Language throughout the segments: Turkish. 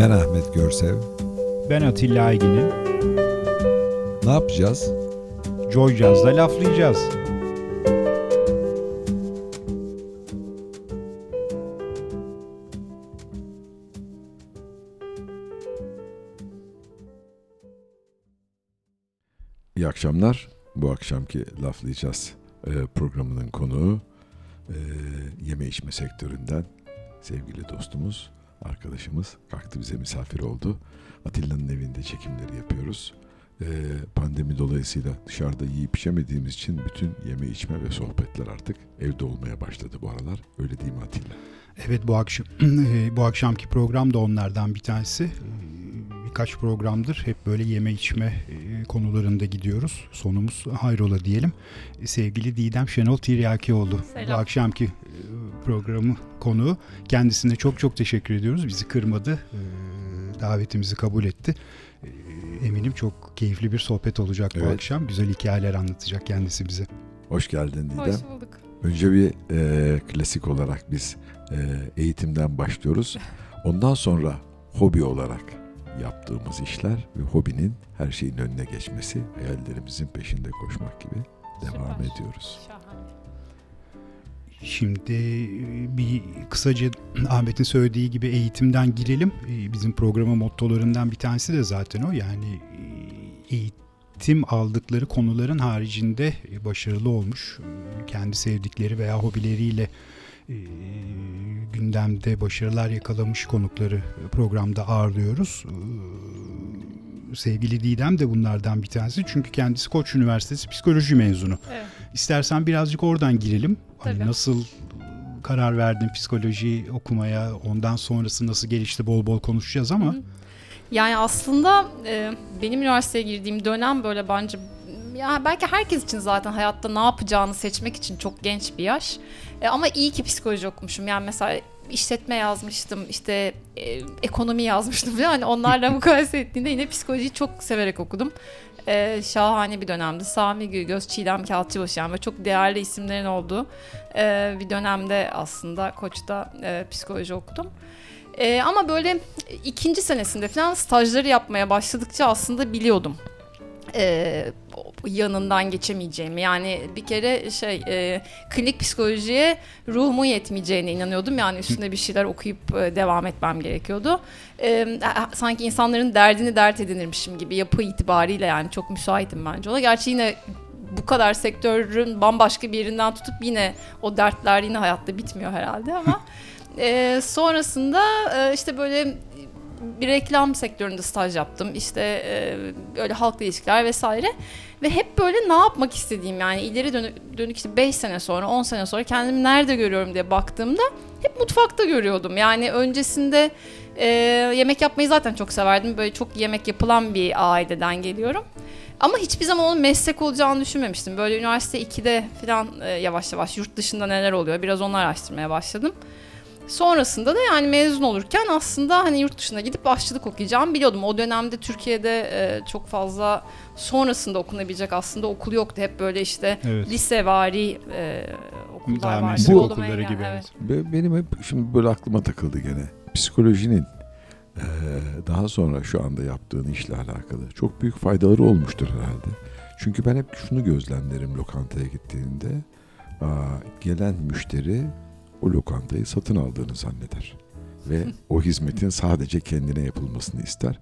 Ben Ahmet Görsev. Ben Atilla Aygin'im. Ne yapacağız? Joy Jazz'da laflayacağız. İyi akşamlar. Bu akşamki laflayacağız e, programının konuğu e, yeme içme sektöründen sevgili dostumuz, arkadaşımız kalktı bize misafir oldu. Atilla'nın evinde çekimleri yapıyoruz. E, pandemi dolayısıyla dışarıda yiyip içemediğimiz için bütün yeme içme ve sohbetler artık evde olmaya başladı bu aralar. Öyle değil mi Atilla? Evet bu akşam bu akşamki program da onlardan bir tanesi. Birkaç programdır hep böyle yeme içme konularında gidiyoruz. Sonumuz hayrola diyelim. Sevgili Didem Şenol Tiryakioğlu Selam. bu akşamki programı konuğu. Kendisine çok çok teşekkür ediyoruz. Bizi kırmadı. Davetimizi kabul etti. Eminim çok keyifli bir sohbet olacak Evet. bu akşam. Güzel hikayeler anlatacak kendisi bize. Hoş geldin Didem. Hoş bulduk. Önce bir e, klasik olarak biz e, eğitimden başlıyoruz. Ondan sonra hobi olarak yaptığımız işler ve hobinin her şeyin önüne geçmesi, hayallerimizin peşinde koşmak gibi devam Süper. ediyoruz. Şahane. Şimdi e, bir kısaca Ahmet'in söylediği gibi eğitimden girelim. E, Bizim programın mottolarından bir tanesi de zaten o. Yani e, eğitim aldıkları konuların haricinde başarılı olmuş, kendi sevdikleri veya hobileriyle gündemde başarılar yakalamış konukları programda ağırlıyoruz. Sevgili Didem de bunlardan bir tanesi. Çünkü kendisi Koç Üniversitesi psikoloji mezunu. Evet. İstersen birazcık oradan girelim. Hani nasıl karar verdin psikoloji okumaya, ondan sonrası nasıl gelişti bol bol konuşacağız ama. Yani aslında e, benim üniversiteye girdiğim dönem böyle bence ya belki herkes için zaten hayatta ne yapacağını seçmek için çok genç bir yaş. E, ama iyi ki psikoloji okumuşum. Yani mesela işletme yazmıştım, işte e, ekonomi yazmıştım. Yani onlarla mukayese ettiğinde yine psikolojiyi çok severek okudum. E, şahane bir dönemdi. Sami Güygöz, Çiğdem Kağıtçıbaşı yani böyle çok değerli isimlerin olduğu e, bir dönemde aslında Koç'ta e, psikoloji okudum. E, ama böyle ikinci senesinde falan stajları yapmaya başladıkça aslında biliyordum e, yanından geçemeyeceğimi. Yani bir kere şey e, klinik psikolojiye ruhumun yetmeyeceğine inanıyordum. Yani üstünde bir şeyler okuyup e, devam etmem gerekiyordu. E, sanki insanların derdini dert edinirmişim gibi yapı itibariyle yani çok müsaitim bence ona. Gerçi yine bu kadar sektörün bambaşka bir yerinden tutup yine o dertler yine hayatta bitmiyor herhalde ama e, sonrasında e, işte böyle bir reklam sektöründe staj yaptım. İşte e, böyle halkla ilişkiler vesaire. Ve hep böyle ne yapmak istediğim yani ileri dönük, dönük işte 5 sene sonra 10 sene sonra kendimi nerede görüyorum diye baktığımda hep mutfakta görüyordum. Yani öncesinde e, yemek yapmayı zaten çok severdim. Böyle çok yemek yapılan bir aileden geliyorum. Ama hiçbir zaman onun meslek olacağını düşünmemiştim. Böyle üniversite 2'de falan e, yavaş yavaş yurt dışında neler oluyor biraz onu araştırmaya başladım. Sonrasında da yani mezun olurken aslında hani yurt dışına gidip aşçılık okuyacağımı biliyordum. O dönemde Türkiye'de e, çok fazla sonrasında okunabilecek aslında okul yoktu. Hep böyle işte evet. lisevari e, okullar Daha vardı. Bu- okulları gibi. evet. Evet. Be- Benim hep şimdi böyle aklıma takıldı gene. Psikolojinin e, daha sonra şu anda yaptığın işle alakalı çok büyük faydaları olmuştur herhalde. Çünkü ben hep şunu gözlemlerim lokantaya gittiğinde aa, gelen müşteri o lokantayı satın aldığını zanneder. Ve o hizmetin sadece kendine yapılmasını ister.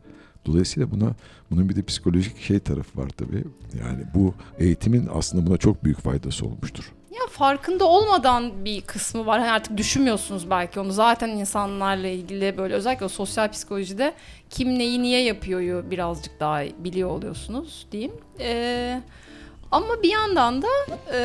Dolayısıyla buna bunun bir de psikolojik şey tarafı var tabii. Yani bu eğitimin aslında buna çok büyük faydası olmuştur. Ya farkında olmadan bir kısmı var. Hani artık düşünmüyorsunuz belki onu. Zaten insanlarla ilgili böyle özellikle o sosyal psikolojide kim neyi niye yapıyoryu birazcık daha biliyor oluyorsunuz diyeyim. Ee, ama bir yandan da e,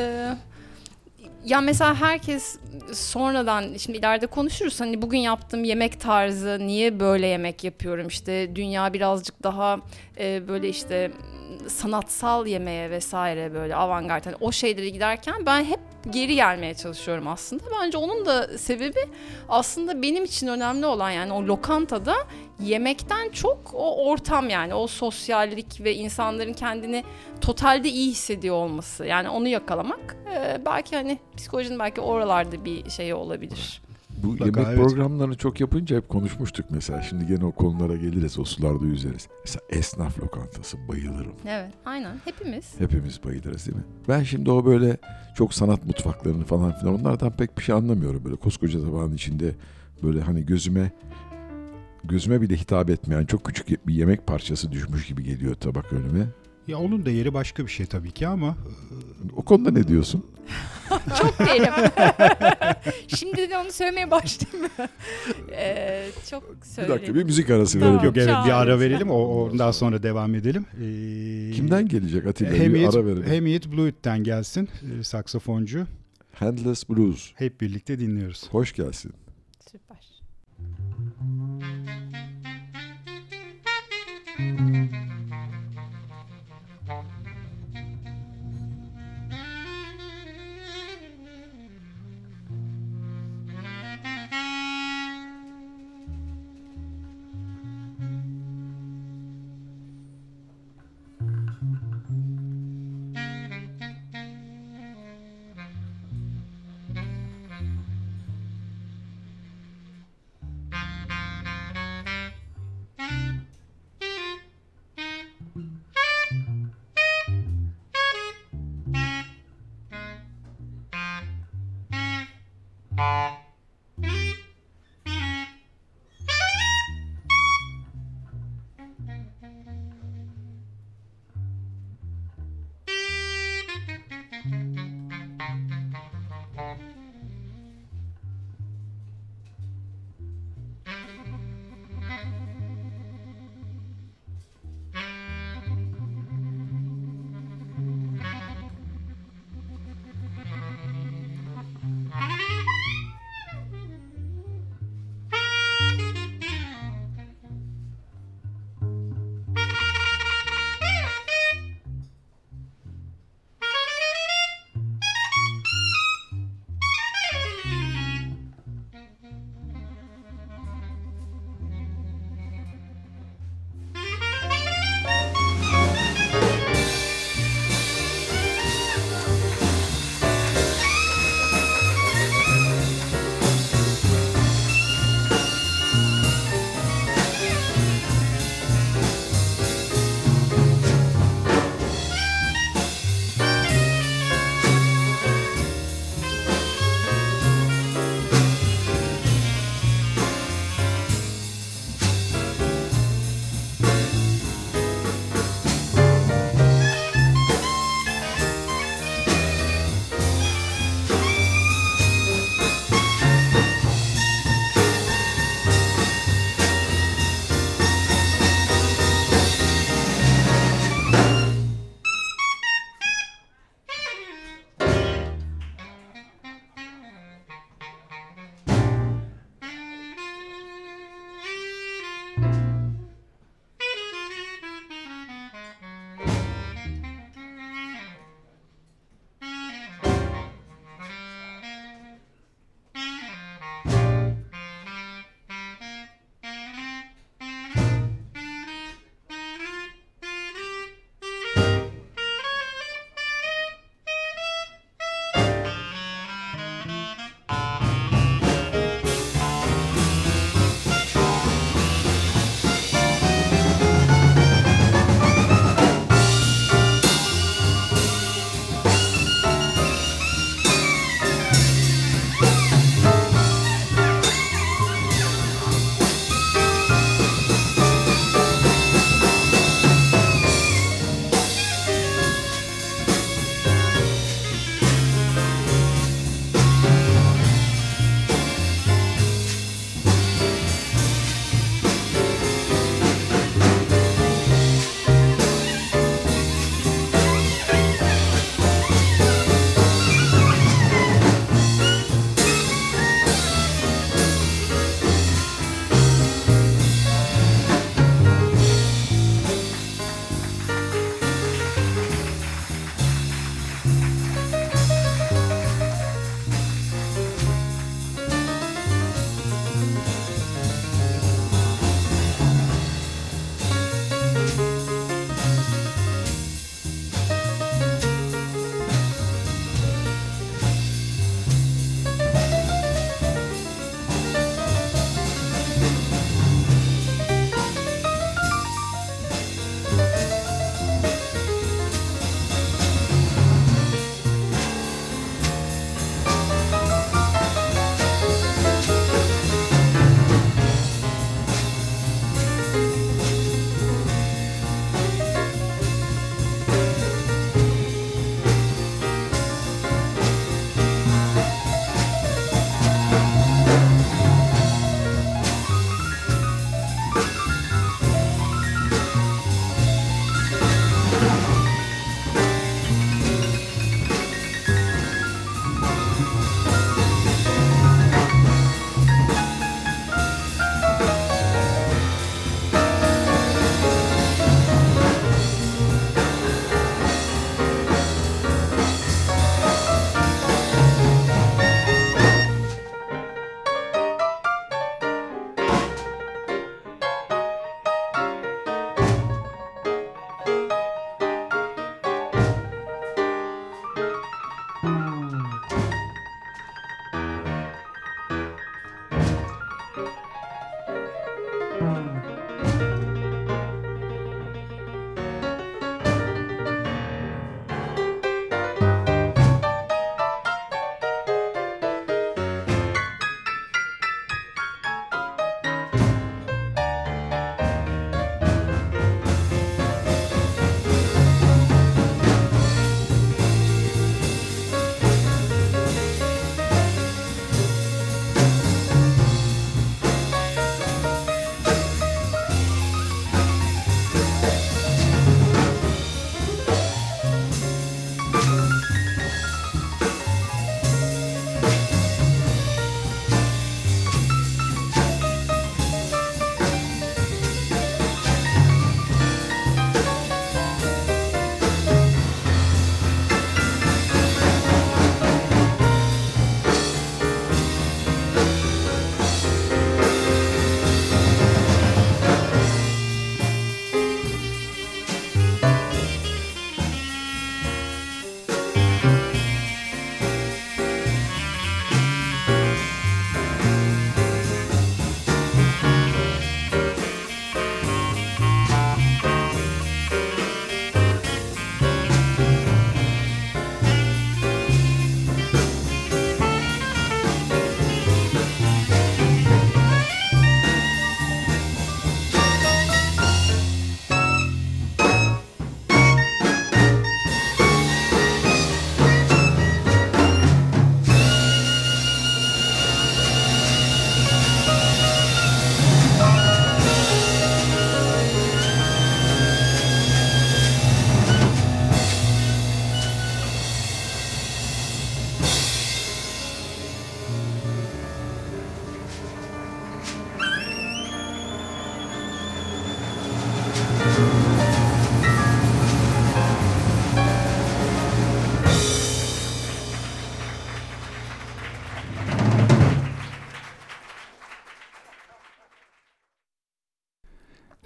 ya mesela herkes sonradan şimdi ileride konuşuruz hani bugün yaptığım yemek tarzı niye böyle yemek yapıyorum? İşte dünya birazcık daha e, böyle işte sanatsal yemeğe vesaire böyle avantgard hani o şeylere giderken ben hep geri gelmeye çalışıyorum aslında. Bence onun da sebebi aslında benim için önemli olan yani o lokantada yemekten çok o ortam yani o sosyallik ve insanların kendini totalde iyi hissediyor olması. Yani onu yakalamak belki hani psikolojinin belki oralarda bir şeyi olabilir. Bu Mutlaka, yemek evet. programlarını çok yapınca hep konuşmuştuk mesela. Şimdi gene o konulara geliriz, o sularda yüzeriz. Mesela esnaf lokantası bayılırım. Evet aynen hepimiz. Hepimiz bayılırız değil mi? Ben şimdi o böyle çok sanat mutfaklarını falan filan onlardan pek bir şey anlamıyorum. Böyle koskoca tabağın içinde böyle hani gözüme gözüme bile hitap etmeyen çok küçük bir yemek parçası düşmüş gibi geliyor tabak önüme. Ya onun da yeri başka bir şey tabii ki ama O konuda ne diyorsun? Çok derim. Şimdi de onu söylemeye başlayayım mı? Ee, çok Bir söyleyeyim. dakika bir müzik arası Tamam. verelim. yok evet bir ara verelim o ondan sonra devam edelim. Ee, Kimden gelecek Atilla? Bir Hamid, ara verelim. Hamid Bluet'ten gelsin e, saksafoncu. Handless Blues. Hep birlikte dinliyoruz. Hoş gelsin. Süper.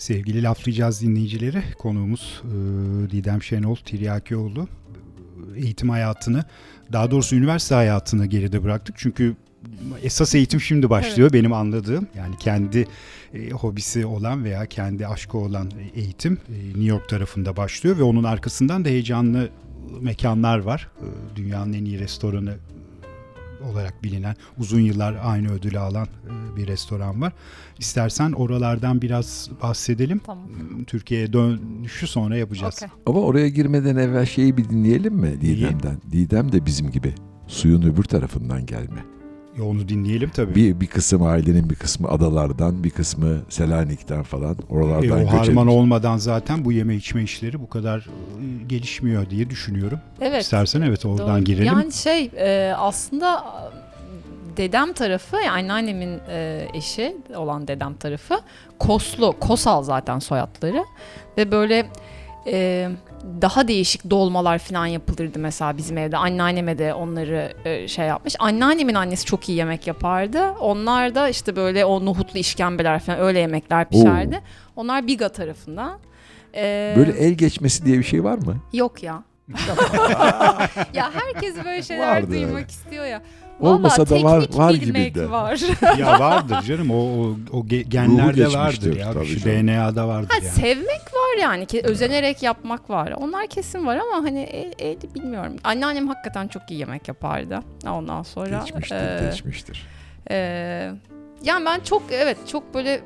Sevgili laflayacağız dinleyicileri. Konuğumuz e, Didem Şenol Tiryakioğlu. Eğitim hayatını, daha doğrusu üniversite hayatını geride bıraktık. Çünkü esas eğitim şimdi başlıyor benim anladığım. Yani kendi e, hobisi olan veya kendi aşkı olan eğitim e, New York tarafında başlıyor ve onun arkasından da heyecanlı mekanlar var. E, dünyanın en iyi restoranı olarak bilinen uzun yıllar aynı ödülü alan e, bir restoran var. İstersen oralardan biraz bahsedelim. Tamam. Türkiye'ye dönüşü sonra yapacağız. Okey. Ama oraya girmeden evvel şeyi bir dinleyelim mi? Didem'den? Didem de bizim gibi suyun öbür tarafından gelme. E, Onu dinleyelim tabii. Bir, bir kısım ailenin bir kısmı adalardan, bir kısmı Selanik'ten falan E, oralardan o göç harman edip- olmadan zaten bu yeme içme işleri bu kadar e, gelişmiyor diye düşünüyorum. Evet. İstersen evet oradan Doğru. girelim. Yani şey e, aslında e, dedem tarafı yani anneannemin e, eşi olan dedem tarafı Koslu, Kosal zaten soyadları ve böyle e, daha değişik dolmalar falan yapılırdı mesela bizim evde. Anneanneme de onları e, şey yapmış. Anneannemin annesi çok iyi yemek yapardı. Onlar da işte böyle o nohutlu işkembeler falan öyle yemekler pişerdi. Onlar Biga tarafından. E, Böyle el geçmesi diye bir şey var mı? Yok ya. ya herkes böyle şeyler Vardı duymak istiyor ya. Olmasa Vallahi da var var gibi de. var. ya vardır canım o, o, o ge- genlerde vardır ya. tabii Şu canım. DNA'da vardır Ha, yani. sevmek var yani ki özenerek yapmak var. Onlar kesin var ama hani el, el bilmiyorum. Anneannem hakikaten çok iyi yemek yapardı. Ondan sonra Geçmiştir, e, geçmiştir. e, yani ben çok evet çok böyle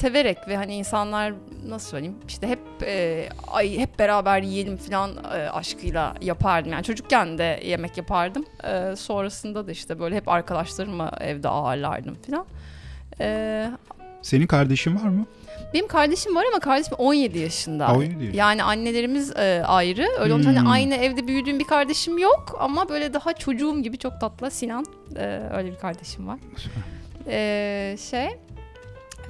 severek ve hani insanlar nasıl söyleyeyim işte hep e, ay hep beraber yiyelim falan e, aşkıyla yapardım. Yani çocukken de yemek yapardım. E, sonrasında da işte böyle hep arkadaşlarımı evde ağırlardım falan. E, Senin kardeşin var mı? benim kardeşim var ama kardeşim 17 yaşında. Ha, 17 yaşında. Yani annelerimiz e, ayrı. Öyle olunca Hmm. hani aynı evde büyüdüğüm bir kardeşim yok ama böyle daha çocuğum gibi çok tatlı Sinan. E, öyle bir kardeşim var. E, şey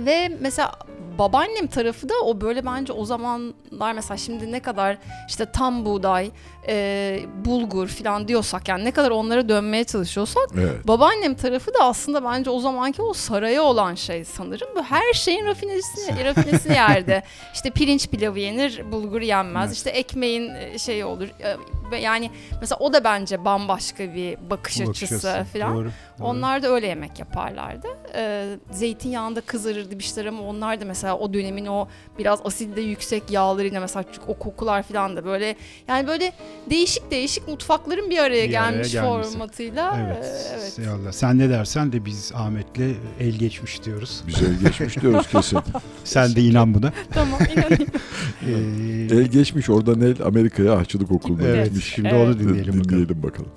ve mesela babaannem tarafı da o böyle bence o zamanlar mesela şimdi ne kadar işte tam buğday, e, bulgur falan diyorsak yani ne kadar onlara dönmeye çalışıyorsak Evet. Babaannem tarafı da aslında bence o zamanki o saraya olan şey sanırım. Bu her şeyin rafinesini, rafinesini yerdi. İşte pirinç pilavı yenir, bulgur yenmez. Evet. İşte ekmeğin e, şeyi olur. E, Yani mesela o da bence bambaşka bir bakış, Bu açısı falan. Doğru, doğru. Onlar da öyle yemek yaparlardı. Ee, zeytinyağında kızarırdı bir şeyler ama onlar da mesela o dönemin o biraz asidde yüksek yağlarıyla mesela o kokular falan da böyle yani böyle değişik değişik mutfakların bir araya Bir araya gelmiş gelmesi. formatıyla. Evet. e, evet. Eyvallah. Sen ne dersen de biz Ahmet'le el geçmiş diyoruz. Güzel geçmiş diyoruz kesin. Sen de inan buna. tamam inanayım. Ee, El geçmiş oradan el Amerika'ya ahçılık okuluna evet, gitmiş. şimdi Evet. onu dinleyelim bakalım. Dinleyelim bakalım.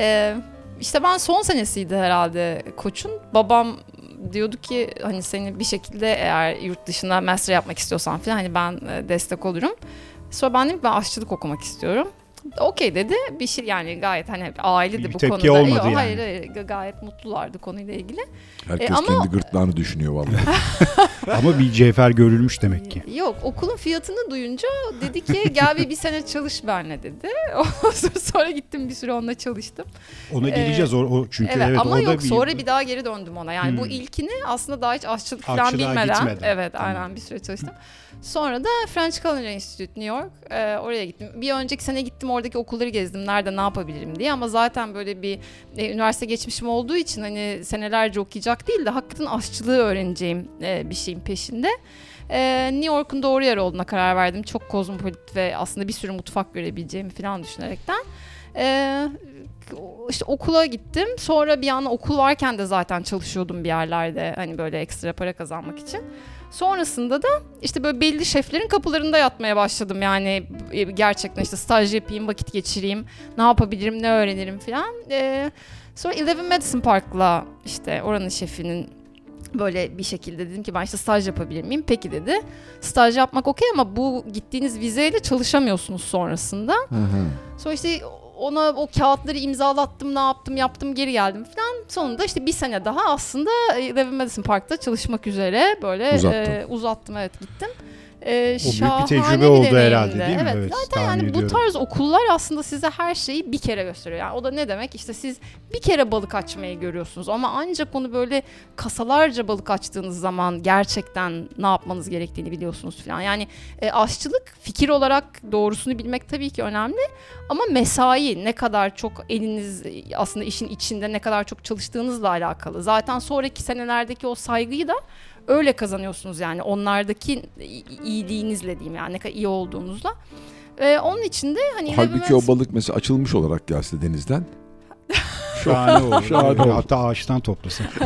Ee, işte ben son senesiydi herhalde koçun. Babam diyordu ki hani seni bir şekilde eğer yurt dışına master yapmak istiyorsan falan hani ben e, destek olurum. Sonra ben dedim ki ben aşçılık okumak istiyorum. Okey dedi. Bir şey yani gayet hani aile de Bir bu tepki konuda. olmadı Yok, yani. Hayır hayır Ga- gayet mutlulardı konuyla ilgili. Herkes E, ama- kendi gırtlağını düşünüyor vallahi. Ama bir cevher görülmüş demek ki. Yok okulun fiyatını duyunca dedi ki gel bir, bir sene çalış benle dedi. Ondan sonra- sonra gittim bir süre onunla çalıştım. Ona geleceğiz o, o çünkü Evet, evet, ama o da yok sonra bir daha geri döndüm ona. Yani bu Hmm. ilkini aslında daha hiç aşçılık falan Aşçılığa bilmeden. gitmeden. Evet Tamam. aynen bir süre çalıştım. Sonra da French Culinary Institute New York. e, oraya gittim. Bir önceki sene gittim oradaki okulları gezdim. Nerede ne yapabilirim diye. Ama zaten böyle bir e, üniversite geçmişim olduğu için hani senelerce okuyacak değil de hakikaten aşçılığı öğreneceğim e, bir şeyin peşinde. E, New York'un doğru yer olduğuna karar verdim. Çok kozmopolit ve aslında bir sürü mutfak görebileceğimi falan düşünerekten. E, işte okula gittim. Sonra bir yana okul varken de zaten çalışıyordum bir yerlerde. Hani böyle ekstra para kazanmak için. Sonrasında da işte böyle belli şeflerin kapılarında yatmaya başladım. Yani e, gerçekten işte staj yapayım, vakit geçireyim, ne yapabilirim, ne öğrenirim falan. Ee, sonra Eleven Madison Park'la işte oranın şefinin böyle bir şekilde dedim ki ben işte staj yapabilir miyim? Peki dedi. Staj yapmak okey ama bu gittiğiniz vizeyle çalışamıyorsunuz sonrasında. Hı hı. Sonra işte ona o kağıtları imzalattım, ne yaptım, yaptım, geri geldim falan. Sonunda işte bir sene daha aslında Eleven Madison Park'ta çalışmak üzere böyle Uzattın. e, uzattım evet gittim. E, O büyük bir şahane tecrübe oldu deneyimdi. herhalde değil mi? Evet, Evet, zaten yani bu ediyorum. tarz okullar aslında size her şeyi bir kere gösteriyor. Yani o da ne demek? İşte siz bir kere balık açmayı görüyorsunuz ama ancak onu böyle kasalarca balık açtığınız zaman gerçekten ne yapmanız gerektiğini biliyorsunuz falan. Yani e, aşçılık fikir olarak doğrusunu bilmek tabii ki önemli ama mesai ne kadar çok eliniz aslında işin içinde ne kadar çok çalıştığınızla alakalı. Zaten sonraki senelerdeki o saygıyı da öyle kazanıyorsunuz yani onlardaki iyiliğinizle diyeyim yani ne kadar iyi olduğunuzla. Ve onun için de hani Halbuki o balık mesela açılmış olarak gelse denizden. Şahane oldu. Şahane oldu. Hatta ağaçtan toplasın.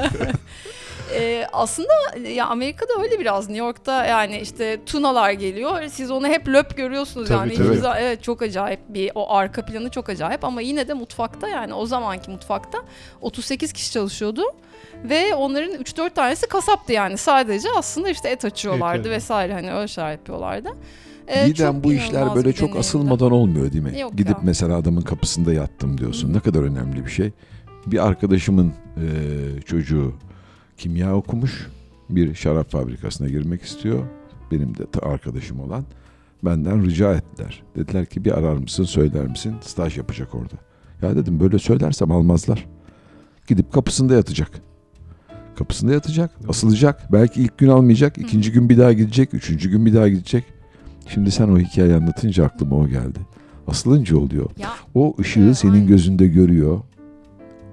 Ee, aslında ya Amerika'da öyle biraz New York'ta yani işte tunalar geliyor. Siz onu hep löp görüyorsunuz Tabii, yani. tabii. Zaman- evet çok acayip bir o arka planı çok acayip ama yine de mutfakta yani o zamanki mutfakta 38 kişi çalışıyordu. Ve onların 3-4 tanesi kasaptı yani sadece aslında işte et açıyorlardı Evet, evet. vesaire hani öyle şeyler yapıyorlardı. Ee, bu işler böyle çok asılmadan olmuyor değil mi? Yok Gidip ya. mesela adamın kapısında yattım diyorsun. Hı. Ne kadar önemli bir şey. Bir arkadaşımın e, çocuğu kimya okumuş. Bir şarap fabrikasına girmek istiyor. Benim de arkadaşım olan. Benden rica ettiler. Dediler ki bir arar mısın söyler misin? Staj yapacak orada. Ya dedim böyle söylersem almazlar. Gidip kapısında yatacak. Kapısında yatacak, asılacak. Belki ilk gün almayacak, ikinci gün bir daha gidecek, üçüncü gün bir daha gidecek. Şimdi sen o hikayeyi anlatınca aklıma o geldi. Asılınca oluyor. Ya O ışığı senin aynen. gözünde görüyor.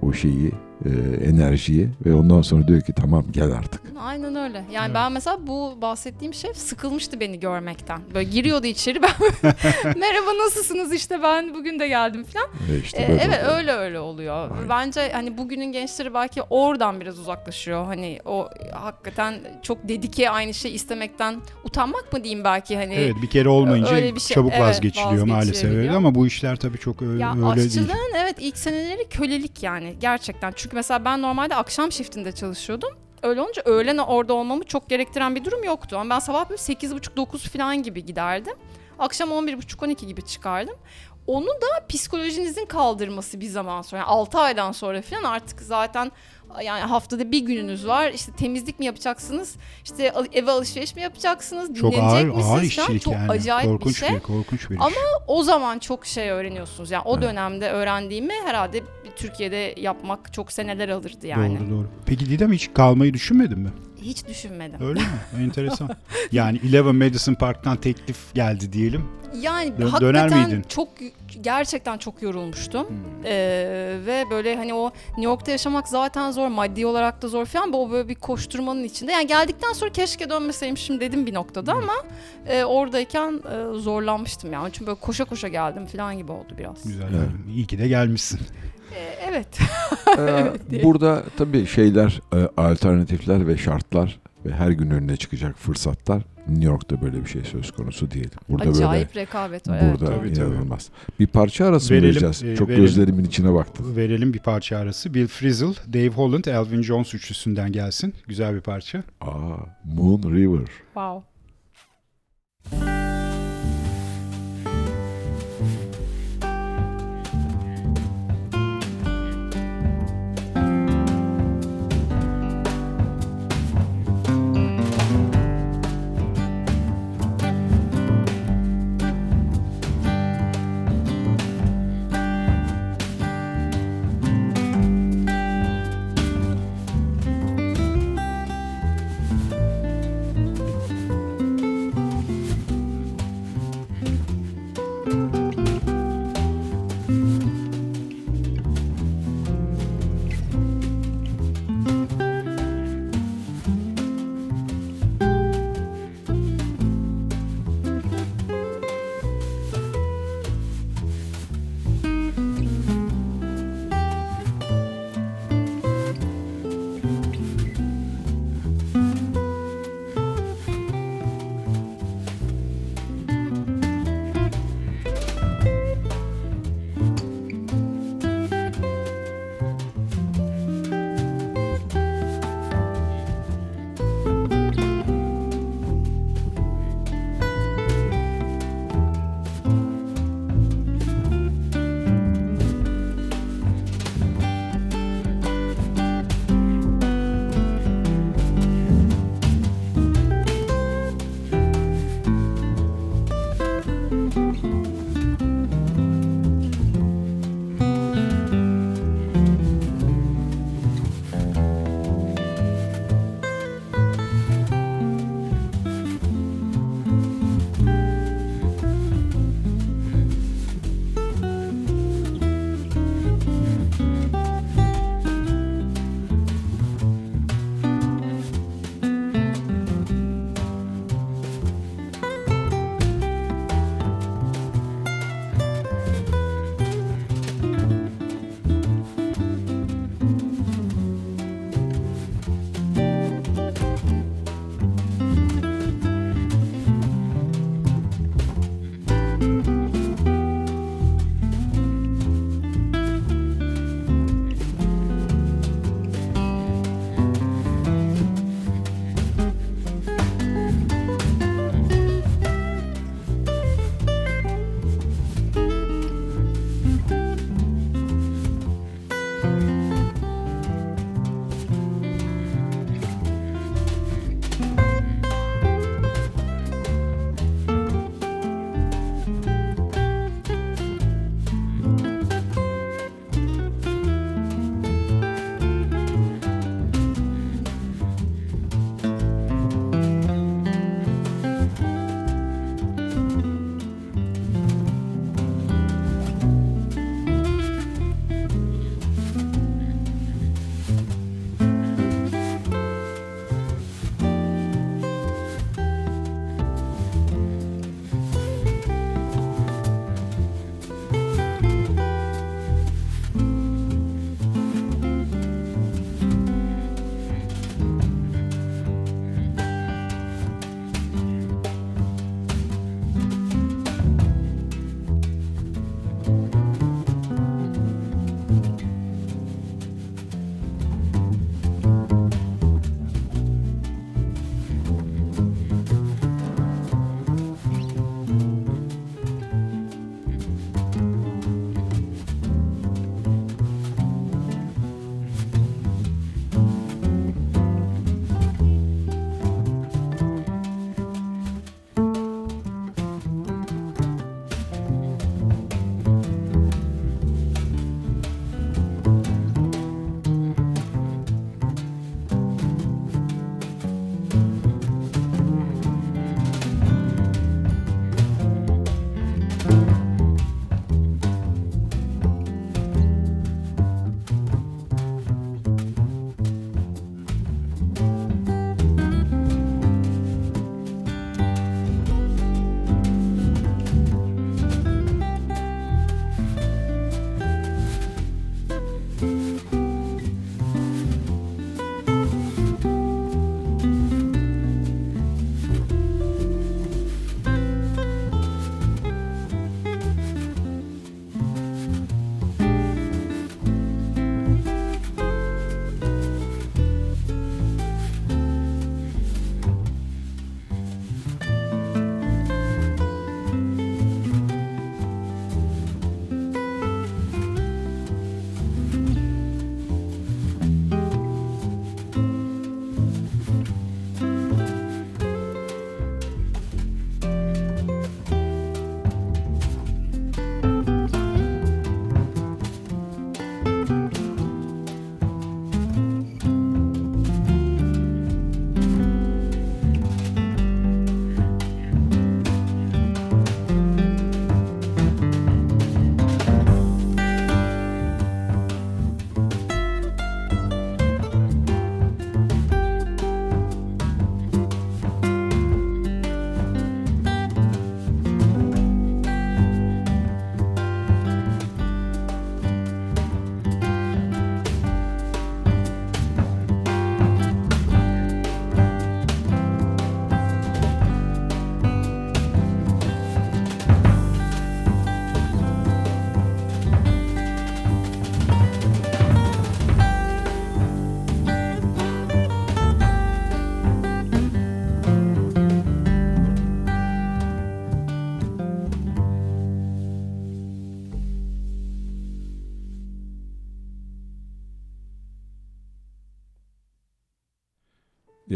O şeyi, e, enerjiyi ve ondan sonra diyor ki tamam gel artık. Aynen öyle. Yani Evet. ben mesela bu bahsettiğim şef sıkılmıştı beni görmekten. Böyle giriyordu içeri ben merhaba nasılsınız işte ben bugün de geldim falan. İşte Ee, evet oluyor. öyle öyle oluyor. Aynen. Bence hani bugünün gençleri belki oradan biraz uzaklaşıyor. Hani o hakikaten çok dedike aynı şey istemekten utanmak mı diyeyim belki hani. Evet bir kere olmayınca Öyle bir şey, çabuk evet, vazgeçiliyor maalesef öyle ama bu işler tabii çok ö- Ya öyle değil. aşçılığın evet ilk seneleri kölelik yani gerçekten. Çünkü mesela ben normalde akşam shiftinde çalışıyordum. Öyle olunca öğlen orada olmamı çok gerektiren bir durum yoktu. Ama ben sabah böyle 8.30-9 falan gibi giderdim. Akşam 11.30-12 gibi çıkardım. Onu da psikolojinizin kaldırması bir zaman sonra. Yani 6 aydan sonra falan artık zaten yani haftada bir gününüz var. İşte temizlik mi yapacaksınız? İşte eve alışveriş mi yapacaksınız? Çok Dinlenecek ağır misiniz ağır işçilik Çok yani. acayip korkunç bir şey. korkunç bir iş. Ama o zaman çok şey öğreniyorsunuz. Yani o Evet. dönemde öğrendiğimi herhalde bir Türkiye'de yapmak çok seneler alırdı yani. Doğru doğru. Peki Didem hiç kalmayı düşünmedin mi? Hiç düşünmedim. Öyle mi? Enteresan. Yani Eleven Madison Park'tan teklif geldi diyelim. Yani Dö- döner hakikaten miydin? çok gerçekten çok yorulmuştum. Hmm. Ee, ve böyle hani o New York'ta yaşamak zaten zor, maddi olarak da zor falan. O böyle bir koşturmanın içinde. Yani geldikten sonra keşke dönmeseymişim dedim bir noktada ama e, oradayken e, zorlanmıştım yani. Çünkü böyle koşa koşa geldim falan gibi oldu biraz. Güzel. Evet. yani. İyi ki de gelmişsin. Ee, evet. Ee, burada tabii şeyler, e, alternatifler ve şartlar ve her gün önüne çıkacak fırsatlar New York'ta böyle bir şey söz konusu değil. Burada Acayip rekabet var. Evet. burada Tabii, tabii. inanılmaz. Bir parça arası mı Verelim, vereceğiz? e, Çok verelim. gözlerimin içine baktım. Verelim bir parça arası. Bill Frisell, Dave Holland, Elvin Jones üçlüsünden gelsin. Güzel bir parça. Aa, Moon River. Wow.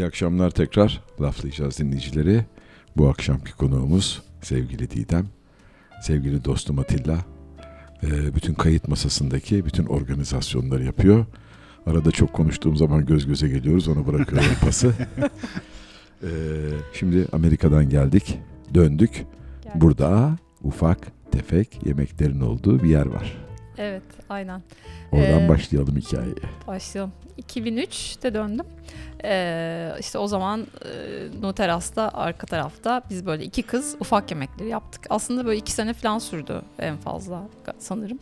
İyi akşamlar tekrar. Laflayacağız dinleyicileri. Bu akşamki konuğumuz sevgili Didem, sevgili dostum Atilla. Ee, bütün kayıt masasındaki bütün organizasyonları yapıyor. Arada çok konuştuğum zaman göz göze geliyoruz. Ona bırakıyorum pası. Ee, şimdi Amerika'dan geldik. Döndük. Burada ufak tefek yemeklerin olduğu bir yer var. Evet, aynen. Oradan Ee, başlayalım hikayeye. Başlayalım. 2003'te döndüm. Ee, işte o zaman e, Nuteras'ta arka tarafta biz böyle iki kız ufak yemekleri yaptık. Aslında böyle iki sene falan sürdü en fazla sanırım.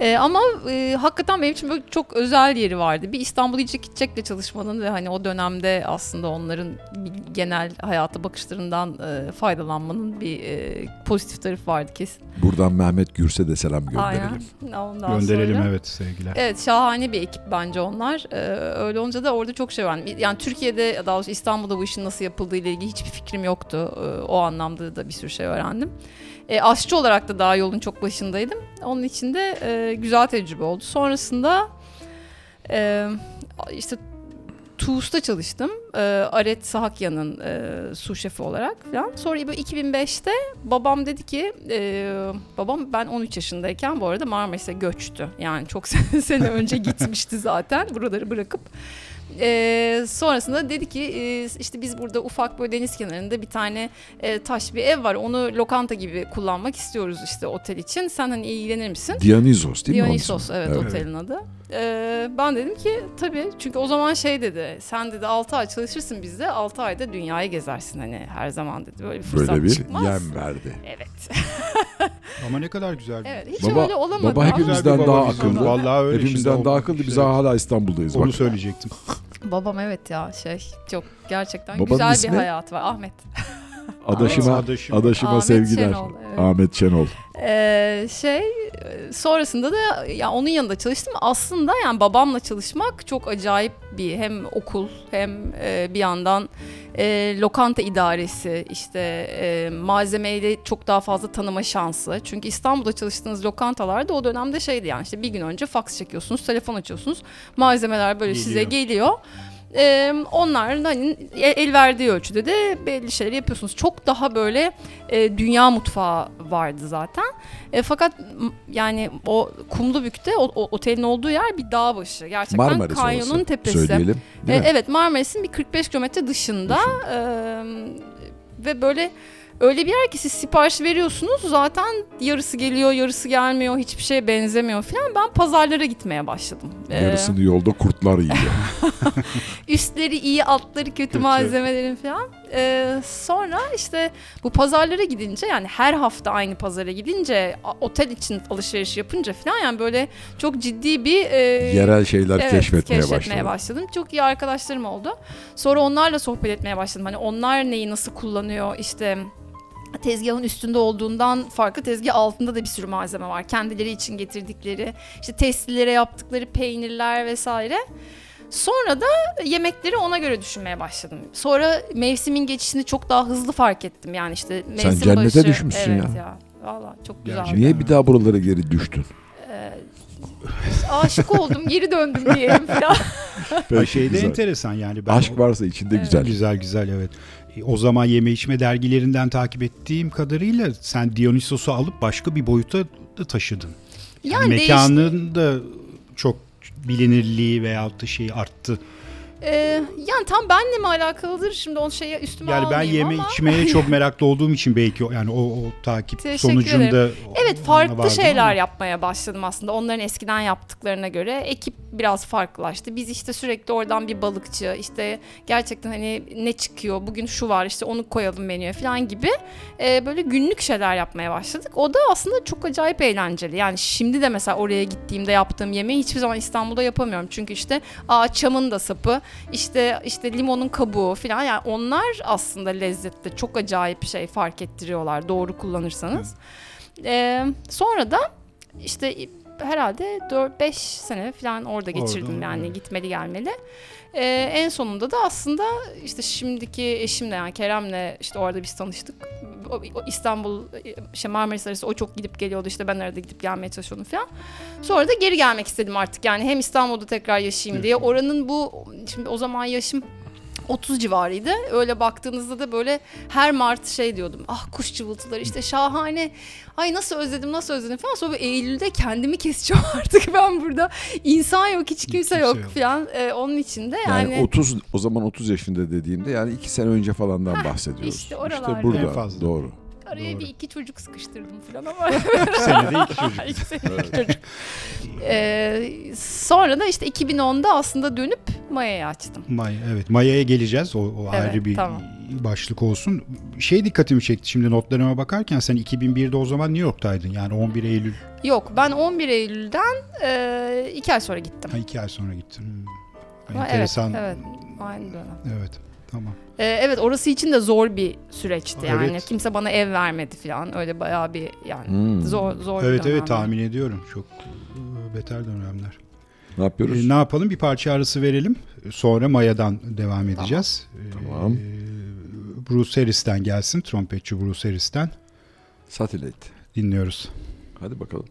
Ee, ama e, hakikaten benim için böyle çok özel yeri vardı. Bir İstanbul İçecek İçecek'le çalışmanın ve hani o dönemde aslında onların bir genel hayata bakışlarından e, faydalanmanın bir e, pozitif tarafı vardı kesin. Buradan Mehmet Gürse de selam gönderelim. Aynen. Ondan Gönderelim sonra- evet sevgiler. Evet şahane bir ekip bence onlar. Ee, öyle olunca da orada çok şey var. Yani Türkiye'de daha doğrusu İstanbul'da bu işin nasıl yapıldığı ile ilgili hiçbir fikrim yoktu. Ee, o anlamda da bir sürü şey öğrendim. Ee, aşçı olarak da daha yolun çok başındaydım. Onun için de e, güzel tecrübe oldu. Sonrasında e, işte TUS'ta çalıştım. E, Aret Sahakya'nın e, su şefi olarak falan. Sonra böyle 2005'te babam dedi ki e, babam ben 13 yaşındayken bu arada Marmaris'e göçtü. Yani çok sene önce gitmişti zaten buraları bırakıp. E, sonrasında dedi ki e, işte biz burada ufak böyle deniz kenarında bir tane e, taş bir ev var. Onu lokanta gibi kullanmak istiyoruz işte otel için. Sen hani ilgilenir misin? Dionysos değil mi? onun Dionysos evet, Evet. otelin adı. Ee, ben dedim ki tabii çünkü o zaman şey dedi sen dedi 6 ay çalışırsın bizde 6 ayda dünyayı gezersin hani her zaman dedi böyle bir fırsat Böyle bir çıkmaz. yem verdi. Evet. Ama ne kadar güzel. evet hiç Baba- öyle olamadı. baba hepimizden daha baba bizim. akıllı. Vallahi öyle Hepimizden daha akıllı. Biz işte hala İstanbul'dayız. Onu Bak. söyleyecektim. Babam evet ya şey çok gerçekten Babanın güzel ismi? bir hayat var Ahmet. Adaşıma, Adaşım. adaşıma Ahmet sevgiler. Şenol, evet. Ahmet Şenol. Ee, şey sonrasında da ya onun yanında çalıştım. Aslında yani babamla çalışmak çok acayip bir hem okul hem e, bir yandan e, lokanta idaresi işte e, malzemeyle çok daha fazla tanıma şansı. Çünkü İstanbul'da çalıştığınız lokantalarda o dönemde şeydi yani işte bir gün önce fax çekiyorsunuz, telefon açıyorsunuz. Malzemeler böyle size Geliyor. Ee, onlar hani el verdiği ölçüde de belli şeyler yapıyorsunuz. Çok daha böyle e, dünya mutfağı vardı zaten. E, fakat yani o Kumlubük'te o, o otelin olduğu yer bir dağ başı. Gerçekten Marmaris kanyonun orası. tepesi. Söyleyelim. E, evet Marmaris'in bir 45 kilometre dışında e, ve böyle öyle bir yer ki siz sipariş veriyorsunuz zaten yarısı geliyor yarısı gelmiyor hiçbir şeye benzemiyor falan. Ben pazarlara gitmeye başladım. E, Yarısını yolda kurtlar yiyor. üstleri iyi altları kötü Kötü. malzemelerin falan. Ee, sonra işte bu pazarlara gidince yani her hafta aynı pazara gidince otel için alışveriş yapınca falan yani böyle çok ciddi bir e, Yerel şeyler evet, keşfetmeye, keşfetmeye başladı. başladım. Çok iyi arkadaşlarım oldu. Sonra onlarla sohbet etmeye başladım. Hani onlar neyi nasıl kullanıyor işte tezgahın üstünde olduğundan farklı tezgah altında da bir sürü malzeme var. Kendileri için getirdikleri, işte testlilere yaptıkları peynirler vesaire. Sonra da yemekleri ona göre düşünmeye başladım. Sonra mevsimin geçişini çok daha hızlı fark ettim. Yani işte mevsim cennete başı. düşmüşsün evet ya. ya. Valla çok güzel. Niye bir daha buralara geri düştün? Ee, aşık oldum, geri döndüm diyelim falan. Ay, şey de güzel. enteresan yani. Ben Aşk varsa içinde Evet. güzel. Güzel güzel evet. E, O zaman yeme içme dergilerinden takip ettiğim kadarıyla sen Dionysos'u alıp başka bir boyuta da taşıdın. Yani, mekanın da çok bilinirliği veyahut da şeyi arttı. Ee, yani tam benle mi alakalıdır? Şimdi o şeye üstüme Yani ben almayayım yeme ama. içmeye çok meraklı olduğum için belki yani o, o takip Teşekkür sonucunda Evet ona farklı şeyler ama- yapmaya başladım aslında. Onların eskiden yaptıklarına göre ekip biraz farklılaştı. Biz işte sürekli oradan bir balıkçı işte gerçekten hani ne çıkıyor bugün şu var işte onu koyalım menüye falan gibi e, böyle günlük şeyler yapmaya başladık. O da aslında çok acayip eğlenceli. Yani şimdi de mesela oraya gittiğimde yaptığım yemeği hiçbir zaman İstanbul'da yapamıyorum. Çünkü işte aa çamın da sapı işte işte limonun kabuğu falan yani onlar aslında lezzette çok acayip şey fark ettiriyorlar doğru kullanırsanız. Ee, sonra da işte herhalde 4-5 sene falan orada geçirdim Orada, yani evet. gitmeli gelmeli. Ee, en sonunda da aslında işte şimdiki eşimle yani Kerem'le işte orada biz tanıştık. O, o İstanbul, işte Marmaris arası o çok gidip geliyordu işte ben arada gidip gelmeye çalışıyordum falan. Sonra da geri gelmek istedim artık yani hem İstanbul'da tekrar yaşayayım diye. Oranın bu şimdi o zaman yaşım 30 civarıydı. Öyle baktığınızda da böyle her Mart şey diyordum. Ah kuş cıvıltıları işte şahane. Ay nasıl özledim nasıl özledim falan. Sonra Eylül'de kendimi keseceğim artık ben burada. İnsan yok hiç kimse, Kimse yok, yok. falan. Ee, onun içinde Yani, yani, 30 o zaman 30 yaşında dediğimde yani 2 sene önce falandan bahsediyoruz. işte oralarda. burada En fazla. doğru. Araya Doğru. bir iki çocuk sıkıştırdım falan ama. Senede iki çocuk. İki senede iki çocuk. Ee, sonra da işte 2010'da aslında dönüp Maya'yı açtım. Maya, evet Maya'ya geleceğiz. O, o Evet, ayrı bir tamam. başlık olsun. Şey dikkatimi çekti şimdi notlarıma bakarken sen 2001'de o zaman New York'taydın. Yani 11 Eylül Yok ben 11 Eylül'den e, iki ay sonra gittim. ha, iki ay sonra gittin. Hmm. Enteresan. Evet, evet. Aynı dönem. Evet. Tamam. Ee, evet orası için de zor bir süreçti yani. Evet. Kimse bana ev vermedi falan. Öyle bayağı bir yani Hmm. zor zor bir Evet evet tahmin ediyorum. Çok e, beter dönemler. Ne yapıyoruz? E, ne yapalım? Bir parça arası verelim. Sonra Maya'dan devam edeceğiz. E, Tamam. Bruce Harris'ten gelsin. Trompetçi Bruce Harris'ten Satellite. dinliyoruz. Hadi bakalım.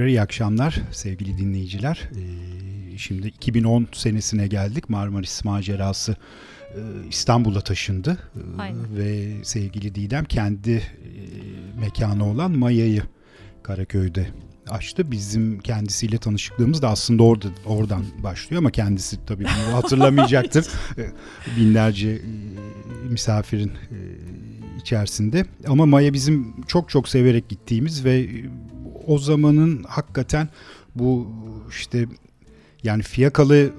Tekrar iyi akşamlar sevgili dinleyiciler. Ee, şimdi 2010 senesine geldik. Marmaris macerası e, İstanbul'a taşındı. Ee, Aynen. Ve sevgili Didem kendi e, mekanı olan Maya'yı Karaköy'de açtı. Bizim kendisiyle tanışıklığımız da aslında orada oradan başlıyor ama kendisi tabii bunu hatırlamayacaktır. Binlerce e, misafirin e, içerisinde. Ama Maya bizim çok çok severek gittiğimiz ve o zamanın hakikaten bu işte yani fiyakalı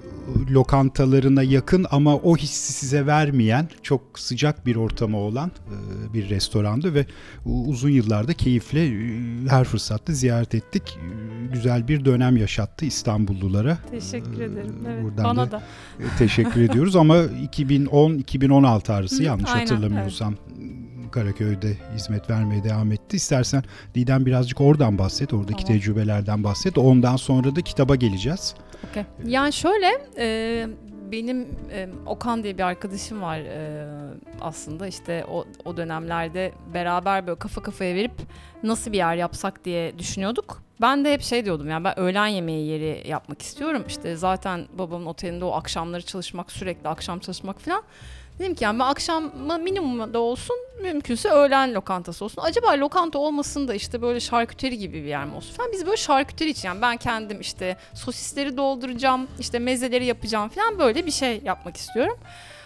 lokantalarına yakın ama o hissi size vermeyen çok sıcak bir ortamı olan e, bir restorandı ve uzun yıllarda keyifle e, her fırsatta ziyaret ettik. E, güzel bir dönem yaşattı İstanbullulara. Teşekkür ederim. Evet, Buradan bana da, da teşekkür ediyoruz ama 2010-2016 arası yanlış Aynen, hatırlamıyorsam evet. Karaköy'de hizmet vermeye devam etti. İstersen Didem birazcık oradan bahset, oradaki tamam. tecrübelerden bahset. Ondan sonra da kitaba geleceğiz. Okay. Yani şöyle, e, benim e, Okan diye bir arkadaşım var e, aslında işte o, o dönemlerde beraber böyle kafa kafaya verip nasıl bir yer yapsak diye düşünüyorduk. Ben de hep şey diyordum yani ben öğlen yemeği yeri yapmak istiyorum. İşte zaten babamın otelinde o akşamları çalışmak sürekli akşam çalışmak falan. Dedim ki yani ben akşam minimumda olsun mümkünse öğlen lokantası olsun. Acaba lokanta olmasın da işte böyle şarküteri gibi bir yer mi olsun falan. Biz böyle şarküteri için yani ben kendim işte sosisleri dolduracağım, işte mezeleri yapacağım falan böyle bir şey yapmak istiyorum.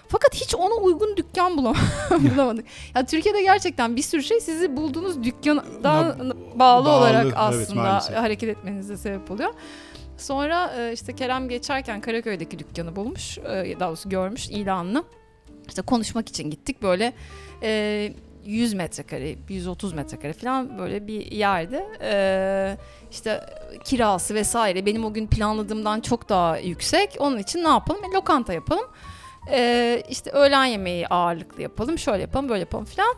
Fakat hiç ona uygun dükkan bulamadık. ya Türkiye'de gerçekten bir sürü şey sizi bulduğunuz dükkandan bağlı, bağlı olarak aslında evet, hareket etmenize sebep oluyor. Sonra e, işte Kerem geçerken Karaköy'deki dükkanı bulmuş, e, daha doğrusu görmüş ilanını. İşte konuşmak için gittik böyle e, 100 metrekare, 130 metrekare falan böyle bir yerde. E, işte kirası vesaire benim o gün planladığımdan çok daha yüksek. Onun için ne yapalım? E, lokanta yapalım. E, işte öğlen yemeği ağırlıklı yapalım, şöyle yapalım, böyle yapalım falan.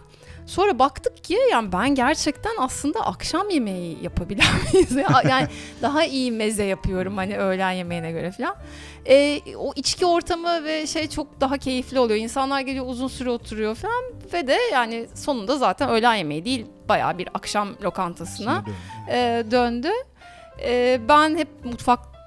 Sonra baktık ki yani ben gerçekten aslında akşam yemeği yapabilen miyiz? yani daha iyi meze yapıyorum hani öğlen yemeğine göre falan. E, o içki ortamı ve şey çok daha keyifli oluyor. İnsanlar geliyor uzun süre oturuyor falan ve de yani sonunda zaten öğlen yemeği değil bayağı bir akşam lokantasına e, döndü. E, ben hep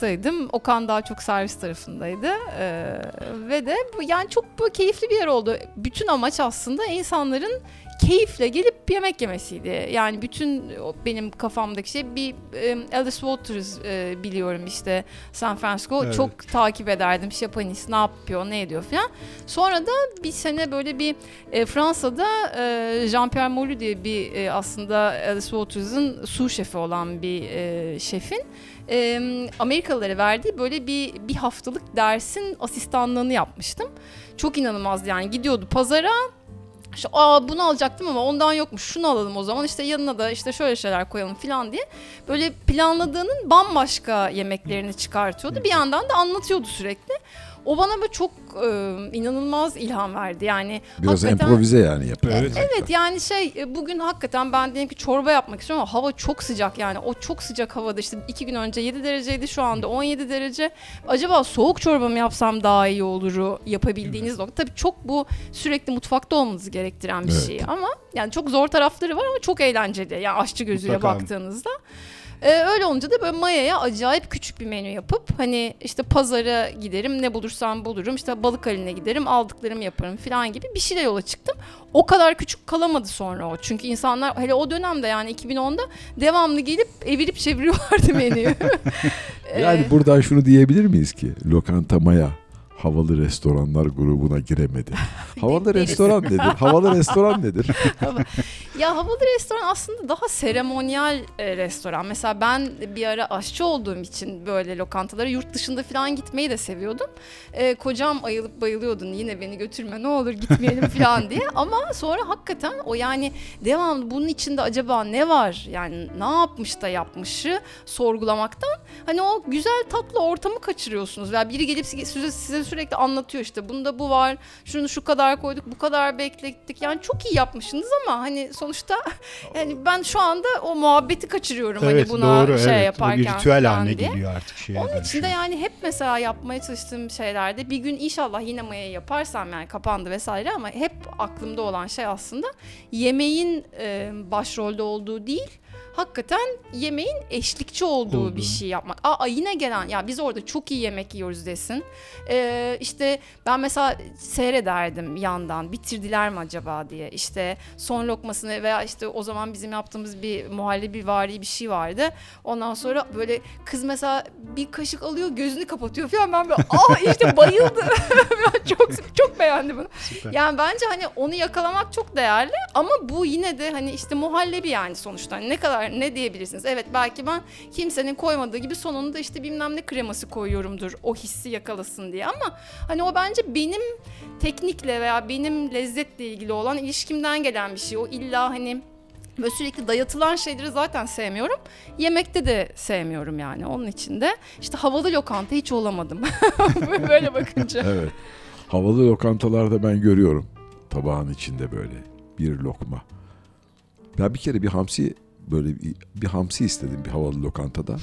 mutfaktaydım. Okan daha çok servis tarafındaydı. Ee, ve de yani çok böyle keyifli bir yer oldu. Bütün amaç aslında insanların keyifle gelip yemek yemesiydi. Yani bütün benim kafamdaki şey bir e, Alice Waters e, biliyorum işte San Francisco evet. çok takip ederdim. Japanese ne yapıyor, ne ediyor falan. Sonra da bir sene böyle bir e, Fransa'da e, Jean-Pierre Moulu diye bir e, aslında Alice Waters'ın su şefi olan bir e, şefin e, Amerikalılara verdiği böyle bir bir haftalık dersin asistanlığını yapmıştım. Çok inanılmazdı yani gidiyordu pazara işte aa bunu alacaktım ama ondan yokmuş şunu alalım o zaman işte yanına da işte şöyle şeyler koyalım falan diye böyle planladığının bambaşka yemeklerini çıkartıyordu bir yandan da anlatıyordu sürekli. O bana böyle çok e, inanılmaz ilham verdi. Yani biraz improvize yani yapıyor. Evet. evet yani şey e, bugün hakikaten ben diyelim ki çorba yapmak istiyorum ama hava çok sıcak yani. O çok sıcak havada işte iki gün önce 7 dereceydi şu anda 17 derece. Acaba soğuk çorba mı yapsam daha iyi oluru yapabildiğiniz nokta. Tabii çok bu sürekli mutfakta olmanızı gerektiren bir evet. şey ama yani çok zor tarafları var ama çok eğlenceli. Yani aşçı gözüyle Mutlaka. baktığınızda. Ee, öyle olunca da böyle Maya'ya acayip küçük bir menü yapıp hani işte pazara giderim ne bulursam bulurum işte balık haline giderim aldıklarımı yaparım falan gibi bir şeyle yola çıktım. O kadar küçük kalamadı sonra o. Çünkü insanlar hele o dönemde yani 2010'da devamlı gelip evirip çeviriyorlardı menüyü. yani ee, buradan şunu diyebilir miyiz ki lokanta Maya havalı restoranlar grubuna giremedi. Havalı restoran nedir? Havalı restoran nedir? ya havalı restoran aslında daha seremonyal e, restoran. Mesela ben bir ara aşçı olduğum için böyle lokantalara yurt dışında falan gitmeyi de seviyordum. E, kocam ayılıp bayılıyordun yine beni götürme ne olur gitmeyelim falan diye. Ama sonra hakikaten o yani devamlı bunun içinde acaba ne var? Yani ne yapmış da yapmışı sorgulamaktan hani o güzel tatlı ortamı kaçırıyorsunuz. Veya biri gelip size, size sürekli anlatıyor işte bunda bu var şunu şu kadar koyduk bu kadar beklettik yani çok iyi yapmışsınız ama hani sonuçta yani ben şu anda o muhabbeti kaçırıyorum hani evet, hani buna doğru, şey evet. yaparken. Bu ritüel haline diye. geliyor artık şeye Onun için de yani hep mesela yapmaya çalıştığım şeylerde bir gün inşallah yine Maya'yı yaparsam yani kapandı vesaire ama hep aklımda olan şey aslında yemeğin e, başrolde olduğu değil hakikaten yemeğin eşlikçi olduğu Olduğu. bir şey yapmak. Aa yine gelen ya biz orada çok iyi yemek yiyoruz desin. Ee, işte ben mesela seyrederdim yandan bitirdiler mi acaba diye. İşte son lokmasını veya işte o zaman bizim yaptığımız bir muhallebi vari bir şey vardı. Ondan sonra böyle kız mesela bir kaşık alıyor gözünü kapatıyor falan ben böyle aa işte bayıldım. Ben çok çok beğendim bunu. Süper. Yani bence hani onu yakalamak çok değerli ama bu yine de hani işte muhallebi yani sonuçta. Hani ne kadar ne diyebilirsiniz? Evet belki ben kimsenin koymadığı gibi sonunda işte bilmem ne kreması koyuyorumdur o hissi yakalasın diye ama hani o bence benim teknikle veya benim lezzetle ilgili olan ilişkimden gelen bir şey. O illa hani Böyle sürekli dayatılan şeyleri zaten sevmiyorum. Yemekte de sevmiyorum yani. Onun için de işte havalı lokanta hiç olamadım. Böyle bakınca. Evet. Havalı lokantalarda ben görüyorum. Tabağın içinde böyle bir lokma. Ben bir kere bir hamsi böyle bir, bir hamsi istedim bir havalı lokantada.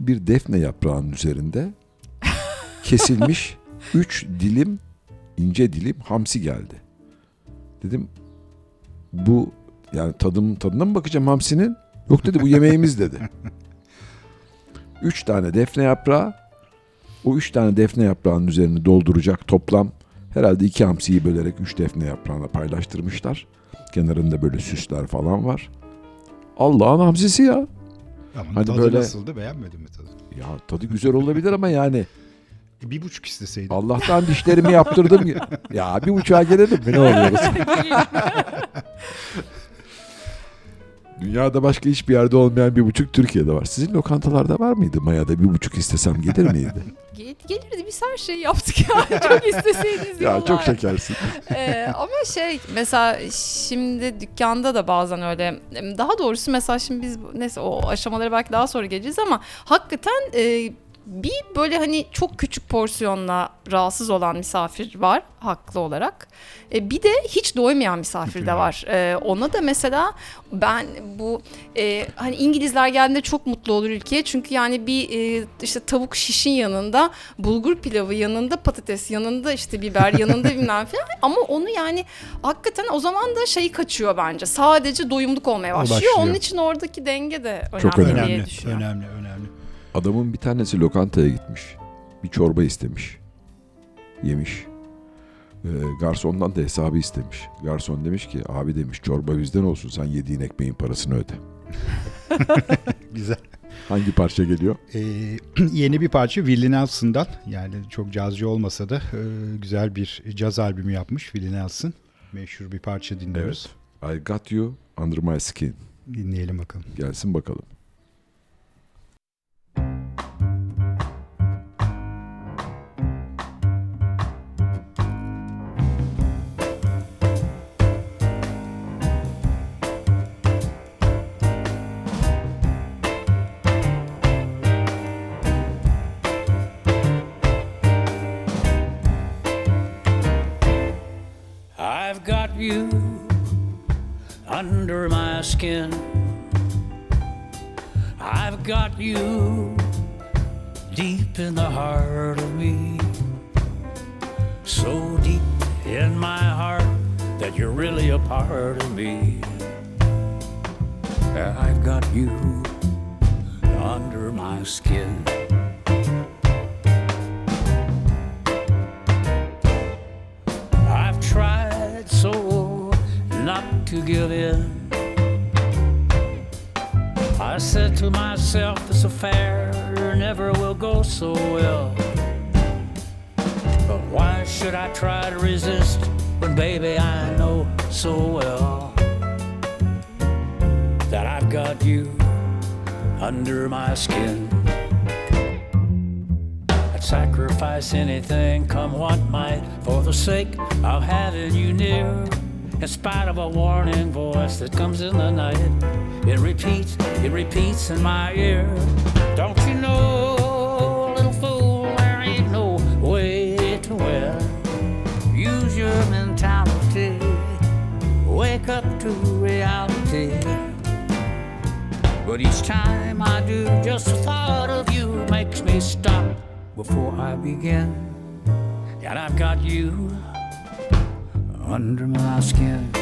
Bir defne yaprağının üzerinde kesilmiş üç dilim ince dilim hamsi geldi. Dedim bu yani tadım tadına mı bakacağım hamsinin? Yok dedi bu yemeğimiz dedi. Üç tane defne yaprağı o üç tane defne yaprağının üzerini dolduracak toplam herhalde iki hamsiyi bölerek üç defne yaprağına paylaştırmışlar. Kenarında böyle süsler falan var. Allah'ın hamsisi ya. Ama Hani tadı böyle- nasıldı beğenmedin mi tadı? Ya tadı güzel olabilir ama yani Bir buçuk isteseydin. Allah'tan dişlerimi yaptırdım. ya. Ya bir uçağa gelelim mi ne oluyoruz? Dünyada başka hiçbir yerde olmayan bir buçuk Türkiye'de var. Sizin lokantalarda var mıydı Maya'da bir buçuk istesem gelir miydi? Gel- Gelirdi biz her şeyi yaptık ya. çok isteseydiniz ya çok şekersin. Ee, ama şey mesela şimdi dükkanda da bazen öyle daha doğrusu mesela şimdi biz neyse o aşamalara belki daha sonra geleceğiz ama hakikaten e, bir böyle hani çok küçük porsiyonla rahatsız olan misafir var haklı olarak. E, bir de hiç doymayan misafir de var. E, ona da mesela ben bu e, hani İngilizler geldiğinde çok mutlu olur ülkeye. Çünkü yani bir e, işte tavuk şişin yanında bulgur pilavı yanında patates yanında işte biber yanında bilmem falan ama onu yani hakikaten o zaman da şeyi kaçıyor bence. Sadece doyumluk olmaya başlıyor. başlıyor. Onun için oradaki denge de önemli, Çok önemli. diye düşünüyorum. önemli, önemli. Adamın bir tanesi lokantaya gitmiş. Bir çorba istemiş. Yemiş. Ee, garsondan da hesabı istemiş. Garson demiş ki abi demiş çorba bizden olsun sen yediğin ekmeğin parasını öde. Güzel. Hangi parça geliyor? Ee, yeni bir parça Willie Nelson'dan yani çok cazcı olmasa da e, güzel bir caz albümü yapmış Willie Nelson. Meşhur bir parça dinliyoruz. I got you under my skin. Dinleyelim bakalım. Gelsin bakalım. Skin. I've got you deep in the heart of me. So deep in my heart that you're really a part of me. I've got you under my skin. I've tried so not to give in. I said to myself, this affair never will go so well. But why should I try to resist when, baby, I know so well that I've got you under my skin? I'd sacrifice anything, come what might, for the sake of having you near. In spite of a warning voice that comes in the night, it repeats, it repeats in my ear. Don't you know, little fool, there ain't no way to win. Use your mentality, wake up to reality. But each time I do, just the thought of you makes me stop before I begin. And I've got you under my skin.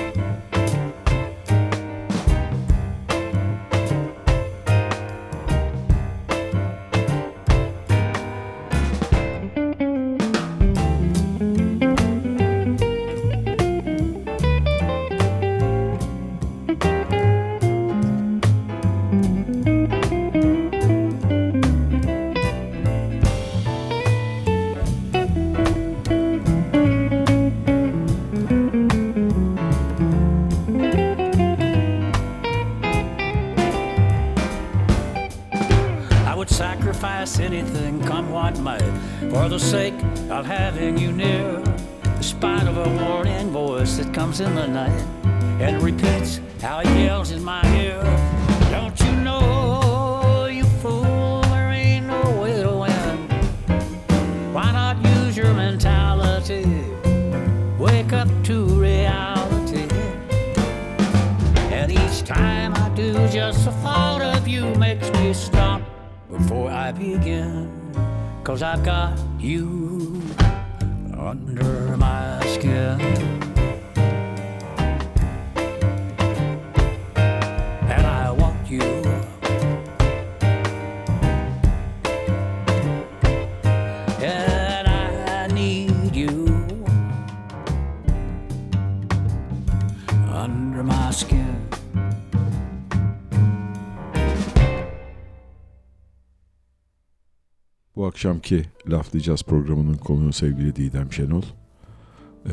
Akşamki Laflayacağız programının konuğu sevgili Didem Şenol. Ee,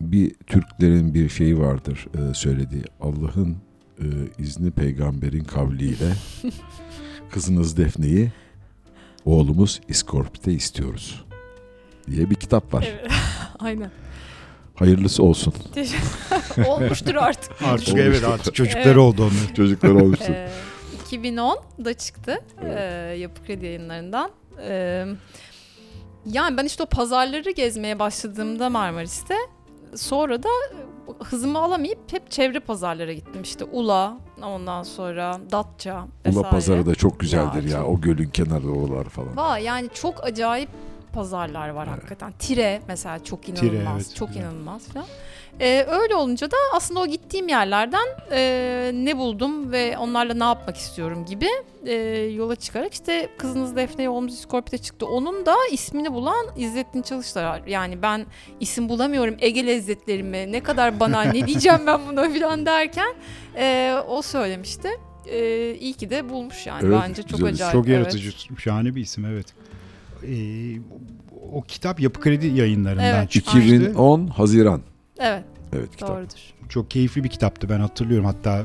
bir Türklerin bir şeyi vardır e, söylediği. Allah'ın e, izni peygamberin kavliyle kızınız Defne'yi oğlumuz İskorpit'e istiyoruz diye bir kitap var. Evet. Aynen. Hayırlısı olsun. Olmuştur artık. Artık Olmuştur. evet artık çocukları Evet. oldu onun. Çocuklar olsun. Ee, 2010'da çıktı ee, Yapı Kredi yayınlarından. Ee, yani ben işte o pazarları gezmeye başladığımda Marmaris'te sonra da hızımı alamayıp hep çevre pazarlara gittim. İşte Ula, ondan sonra Datça vesaire. Ula pazarı da çok güzeldir ya. Ya, çok- O gölün kenarı oralar falan. Var yani çok acayip pazarlar var hakikaten. Tire mesela çok inanılmaz. Tire, evet, çok güzel. inanılmaz falan. Ee, öyle olunca da aslında o gittiğim yerlerden e, ne buldum ve onlarla ne yapmak istiyorum gibi e, yola çıkarak işte kızınız Defne oğlumuz İskorpit'e çıktı. Onun da ismini bulan İzzettin Çalışlar. Yani ben isim bulamıyorum Ege lezzetlerimi ne kadar banal ne diyeceğim ben buna falan derken e, o söylemişti. E, iyi ki de bulmuş yani Evet, bence çok güzel acayip. Çok evet. yaratıcı, şahane bir isim evet. Ee, o kitap Yapı Kredi yayınlarından Evet. çıkmıştı. 2010 Haziran. Evet Evet kitap. doğrudur. Çok keyifli bir kitaptı ben hatırlıyorum. Hatta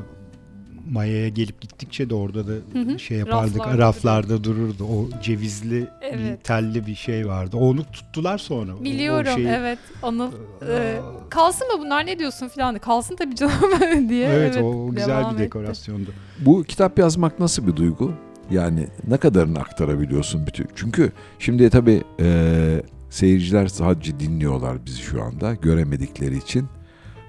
Maya'ya gelip gittikçe de orada da Hı hı. şey yapardık. Raflarda Raflarda, dururdu. O cevizli bir Evet. telli bir şey vardı. Onu tuttular sonra. O- o Biliyorum şeyi- evet. Anıl Aa, e, kalsın mı bunlar ne diyorsun diye. Kalsın tabii canım diye. evet, o güzel bir etti. dekorasyondu. Bu kitap yazmak nasıl bir duygu? Yani ne kadarını aktarabiliyorsun bütün? Çünkü şimdi tabii e, seyirciler sadece dinliyorlar bizi şu anda göremedikleri için.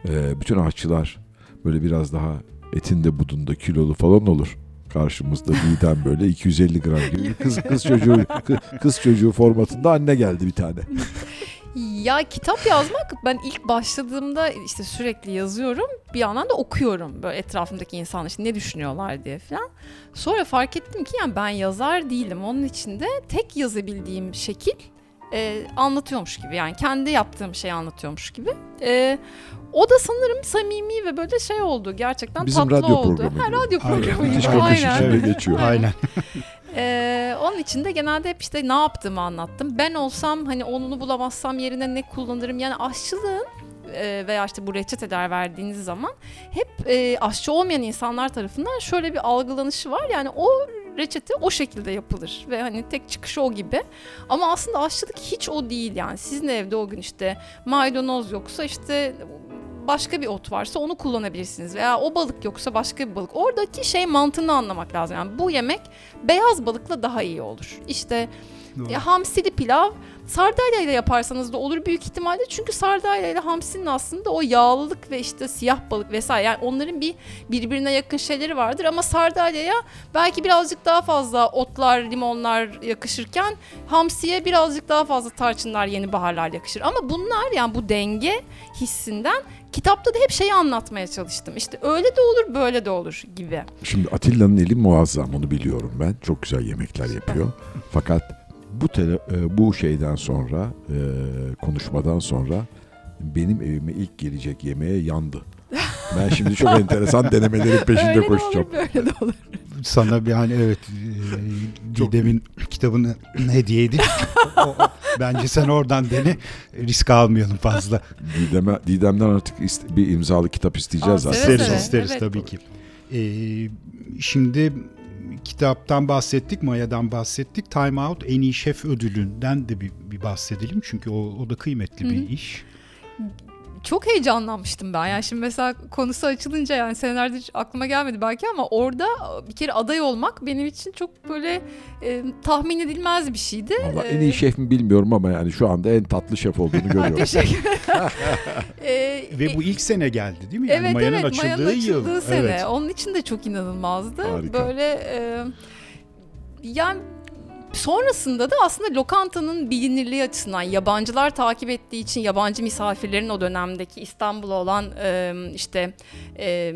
E, bütün aşçılar böyle biraz daha etinde budunda kilolu falan olur. Karşımızda Didem böyle 250 gram gibi kız kız çocuğu kı- kız çocuğu formatında anne geldi bir tane. Ya kitap yazmak ben ilk başladığımda işte sürekli yazıyorum. Bir yandan da okuyorum böyle etrafımdaki insanlar işte ne düşünüyorlar diye falan. Sonra fark ettim ki yani ben yazar değilim. Onun için de tek yazabildiğim şekil e, anlatıyormuş gibi. Yani kendi yaptığım şeyi anlatıyormuş gibi. E, o da sanırım samimi ve böyle şey oldu. Gerçekten Bizim tatlı radyo oldu. programı Ha, radyo Aynen. programı gibi. Aynen. geçiyor. Aynen. Ee, onun için de genelde hep işte ne yaptığımı anlattım. Ben olsam hani onunu bulamazsam yerine ne kullanırım? Yani aşçılığın e, veya işte bu reçeteler verdiğiniz zaman hep e, aşçı olmayan insanlar tarafından şöyle bir algılanışı var. Yani o reçete o şekilde yapılır ve hani tek çıkışı o gibi. Ama aslında aşçılık hiç o değil yani. Sizin evde o gün işte maydanoz yoksa işte başka bir ot varsa onu kullanabilirsiniz veya o balık yoksa başka bir balık. Oradaki şey mantığını anlamak lazım. Yani bu yemek beyaz balıkla daha iyi olur. İşte Doğru. ya hamsili pilav sardalya ile yaparsanız da olur büyük ihtimalle. Çünkü sardalya ile hamsinin aslında o yağlılık ve işte siyah balık vesaire yani onların bir birbirine yakın şeyleri vardır ama sardalyaya belki birazcık daha fazla otlar, limonlar yakışırken hamsiye birazcık daha fazla tarçınlar, yeni baharlar yakışır. Ama bunlar yani bu denge hissinden kitapta da hep şeyi anlatmaya çalıştım. İşte öyle de olur, böyle de olur gibi. Şimdi Atilla'nın eli muazzam onu biliyorum ben. Çok güzel yemekler yapıyor. Fakat bu tele, e, bu şeyden sonra e, konuşmadan sonra benim evime ilk gelecek yemeğe yandı. Ben şimdi çok enteresan denemelerin peşinde öyle koşacağım. de olur, böyle de olur. Sana bir hani evet e, Didem'in kitabını hediye edip o- o- bence sen oradan dene risk almayalım fazla. Didem'e, Didem'den artık ist- bir imzalı kitap isteyeceğiz Aa, zaten. seve İsteriz isteriz Evet. tabii ki. Ee, şimdi kitaptan bahsettik, Maya'dan bahsettik. Time Out en iyi şef ödülünden de bir, bir bahsedelim. Çünkü o, o da kıymetli bir iş. Çok heyecanlanmıştım ben. Yani şimdi mesela konusu açılınca yani senelerde hiç aklıma gelmedi belki ama orada bir kere aday olmak benim için çok böyle e, tahmin edilmez bir şeydi. Valla E, en iyi şef mi bilmiyorum ama yani şu anda en tatlı şef olduğunu görüyorum. Teşekkür E, Ve bu ilk sene geldi değil mi? Yani evet Maya'nın evet açıldığı Maya'nın yıl. açıldığı sene. Evet. Onun için de çok inanılmazdı. Harika. Böyle e, yani sonrasında da aslında lokantanın bilinirliği açısından yabancılar takip ettiği için yabancı misafirlerin o dönemdeki İstanbul'a olan e, işte e,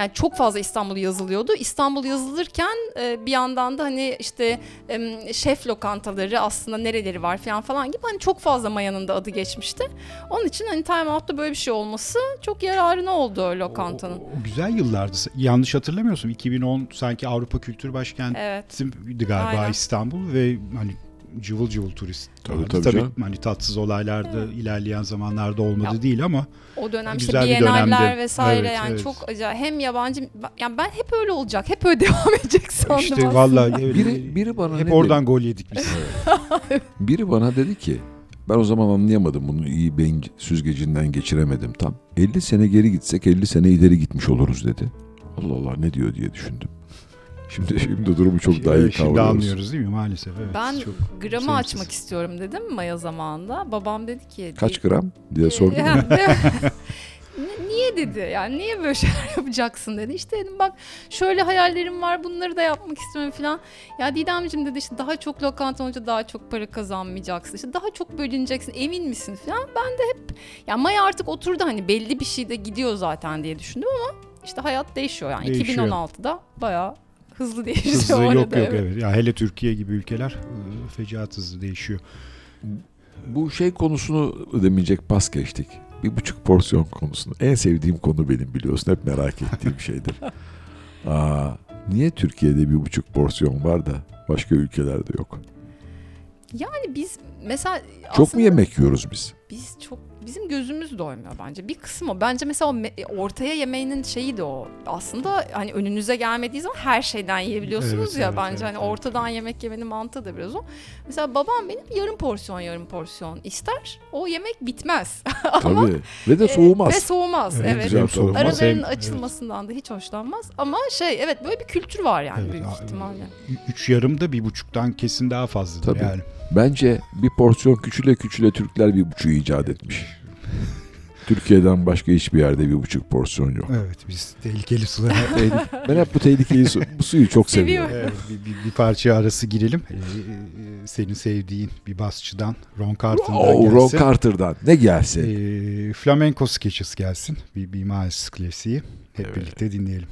yani çok fazla İstanbul yazılıyordu. İstanbul yazılırken e, bir yandan da hani işte e, şef lokantaları aslında nereleri var falan falan gibi hani çok fazla Maya'nın da adı geçmişti. Onun için hani Time Out'ta böyle bir şey olması çok yararına oldu lokantanın. O, o güzel yıllardı. Yanlış hatırlamıyorsam 2010 sanki Avrupa Kültür Başkenti Evet. galiba Aynen. İstanbul ve hani cıvıl cıvıl turist. Tabii, vardı. tabii tabii canım. hani tatsız olaylarda ilerleyen zamanlarda olmadı Ya, değil ama O dönem işte Güzel bir Biennaller dönemdi. vesaire Evet, yani evet. çok acayip. Hem yabancı yani ben hep öyle olacak. Hep öyle devam edecek sandım işte aslında. vallahi evet, Biri, biri bana hep oradan gol yedik biz. dedi? Biri bana dedi ki ben o zaman anlayamadım bunu iyi beyin süzgecinden geçiremedim tam. 50 sene geri gitsek 50 sene ileri gitmiş oluruz dedi. Allah Allah ne diyor diye düşündüm. Şimdi şimdi durumu çok daha iyi Evet, Şimdi kavruyoruz. anlıyoruz değil mi maalesef. Evet, Ben çok gramı sevimsiz. açmak istiyorum dedim Maya zamanında. Babam dedi ki Kaç gram diye Ee, sordum. Niye dedi yani niye böyle şeyler yapacaksın dedi. İşte dedim bak şöyle hayallerim var bunları da yapmak istiyorum falan. Ya Didemciğim dedi işte daha çok lokanta olunca daha çok para kazanmayacaksın. İşte daha çok bölüneceksin emin misin falan. Ben de hep ya Maya artık oturdu hani belli bir şey de gidiyor zaten diye düşündüm ama işte hayat değişiyor yani. Değişiyor. 2016'da bayağı hızlı değişiyor Hızlı o yok yok evet. Ya hele Türkiye gibi ülkeler ıı, fecaat hızlı değişiyor. Bu şey konusunu ödemeyecek pas geçtik. Bir buçuk porsiyon konusunu. En sevdiğim konu benim biliyorsun. Hep merak ettiğim şeydir. Aa, niye Türkiye'de bir buçuk porsiyon var da başka ülkelerde yok? Yani biz mesela Çok mu yemek yiyoruz biz? biz çok bizim gözümüz doymuyor bence. Bir kısım o. Bence mesela o me- ortaya yemeğinin şeyi de o. Aslında hani önünüze gelmediği zaman her şeyden yiyebiliyorsunuz Evet, ya evet, bence. evet, hani evet. ortadan yemek yemenin mantığı da biraz o. Mesela babam benim yarım porsiyon yarım porsiyon ister. O yemek bitmez. Ama Tabii. Ve de e, soğumaz. ve soğumaz. Evet, Evet. güzel hem soğumaz. Araların hem- açılmasından da hiç hoşlanmaz. Ama şey evet böyle bir kültür var yani Evet, büyük a- ihtimalle. evet. Üç yarım da bir buçuktan kesin daha fazladır Tabii. yani. Bence bir porsiyon küçüle küçüle Türkler bir buçuğu icat etmiş. Türkiye'den başka hiçbir yerde bir buçuk porsiyon yok. Evet biz tehlikeli sulara ben hep bu tehlikeli su, bu suyu çok Seviyor. seviyorum. Evet, bir, bir, bir parça arası girelim. Ee, e, senin sevdiğin bir basçıdan Ron Carter'dan Oh, gelsin. Ron Carter'dan ne gelse. Ee, Flamenco Sketches gelsin. Bir, bir Miles klasiği. Hep Evet. birlikte dinleyelim.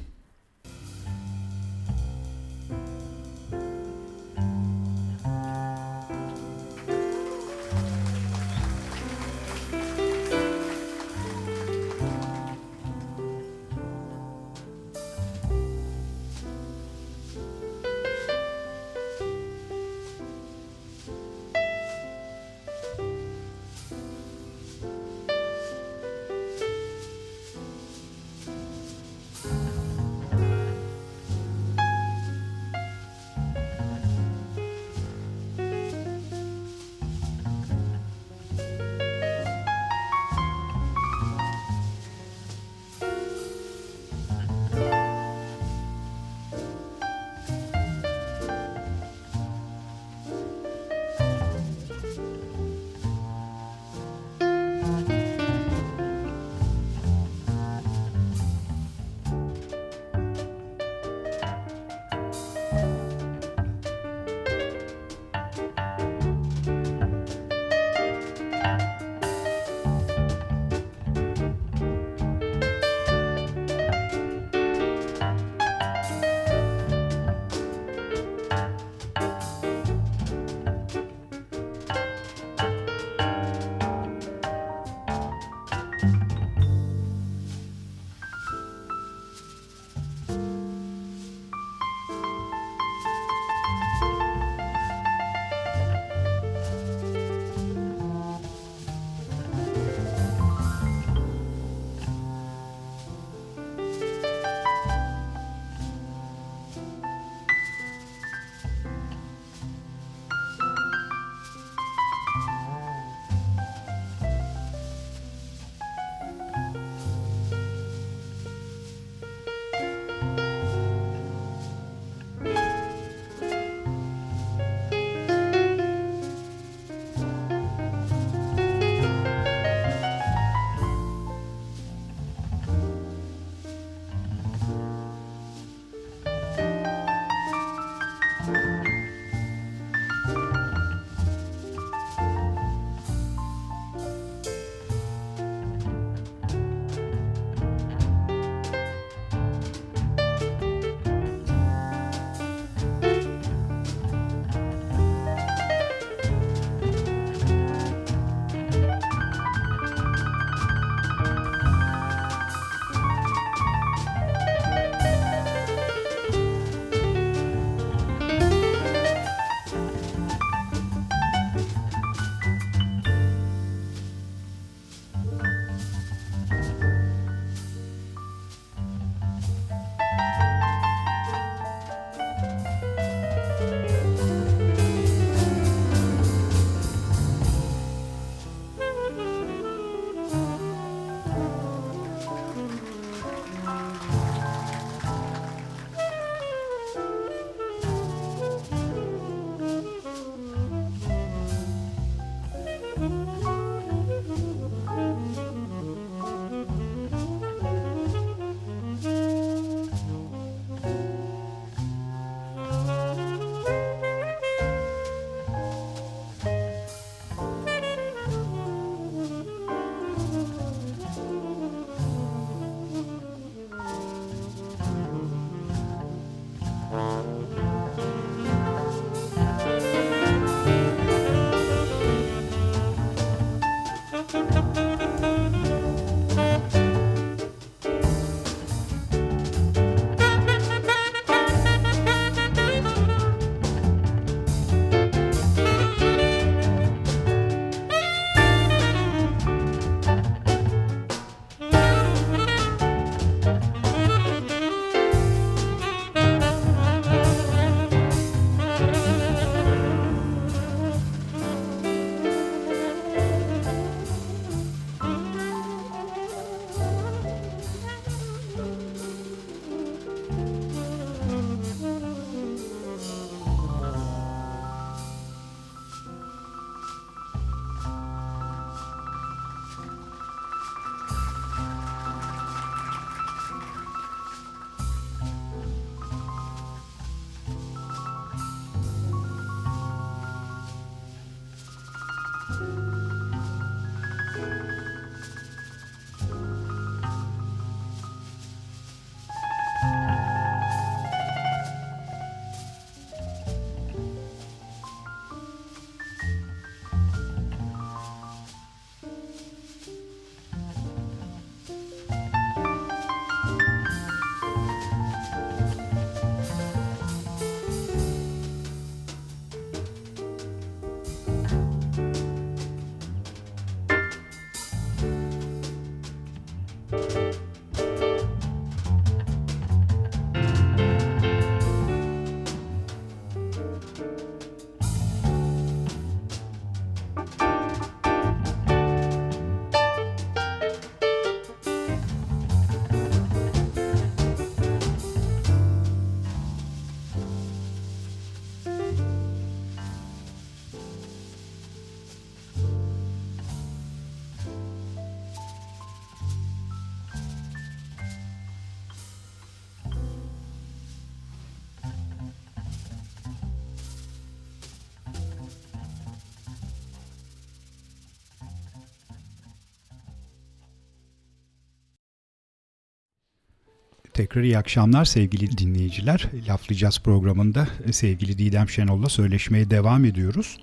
Tekrar iyi akşamlar sevgili dinleyiciler. Laflayacağız programında e, sevgili Didem Şenol'la söyleşmeye devam ediyoruz.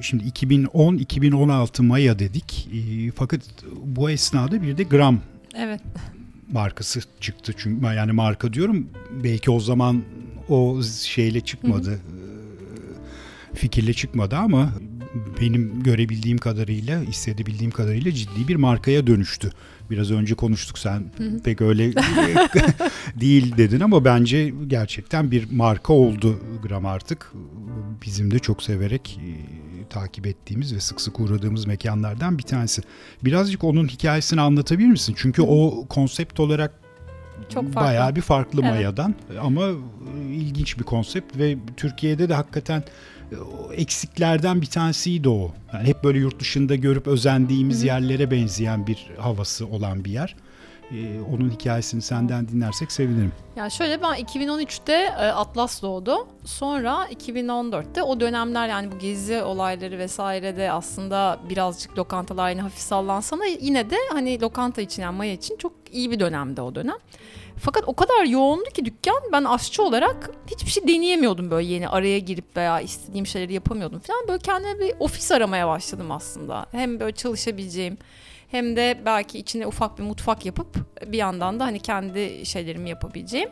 Şimdi 2010-2016 Maya dedik. E, fakat bu esnada bir de Gram Evet. markası çıktı. Çünkü yani marka diyorum belki o zaman o şeyle çıkmadı. e, Fikirle çıkmadı ama benim görebildiğim kadarıyla, hissedebildiğim kadarıyla ciddi bir markaya dönüştü. Biraz önce konuştuk sen pek öyle değil dedin ama bence gerçekten bir marka oldu Gram artık. Bizim de çok severek e, takip ettiğimiz ve sık sık uğradığımız mekanlardan bir tanesi. Birazcık onun hikayesini anlatabilir misin? Çünkü o konsept olarak Çok farklı. bayağı bir farklı Evet. Maya'dan ama e, ilginç bir konsept ve Türkiye'de de hakikaten o eksiklerden bir tanesiydi o. Yani hep böyle yurt dışında görüp özendiğimiz yerlere benzeyen bir havası olan bir yer. E, onun hikayesini senden dinlersek sevinirim. Yani şöyle ben 2013'te e, Atlas doğdu. Sonra 2014'te o dönemler yani bu gezi olayları vesaire de aslında birazcık lokantalar yine hafif sallansa da yine de hani lokanta için yani Maya için çok iyi bir dönemdi o dönem. Fakat o kadar yoğundu ki dükkan ben aşçı olarak hiçbir şey deneyemiyordum böyle yeni araya girip veya istediğim şeyleri yapamıyordum falan. Böyle kendime bir ofis aramaya başladım aslında. Hem böyle çalışabileceğim hem de belki içine ufak bir mutfak yapıp bir yandan da hani kendi şeylerimi yapabileceğim.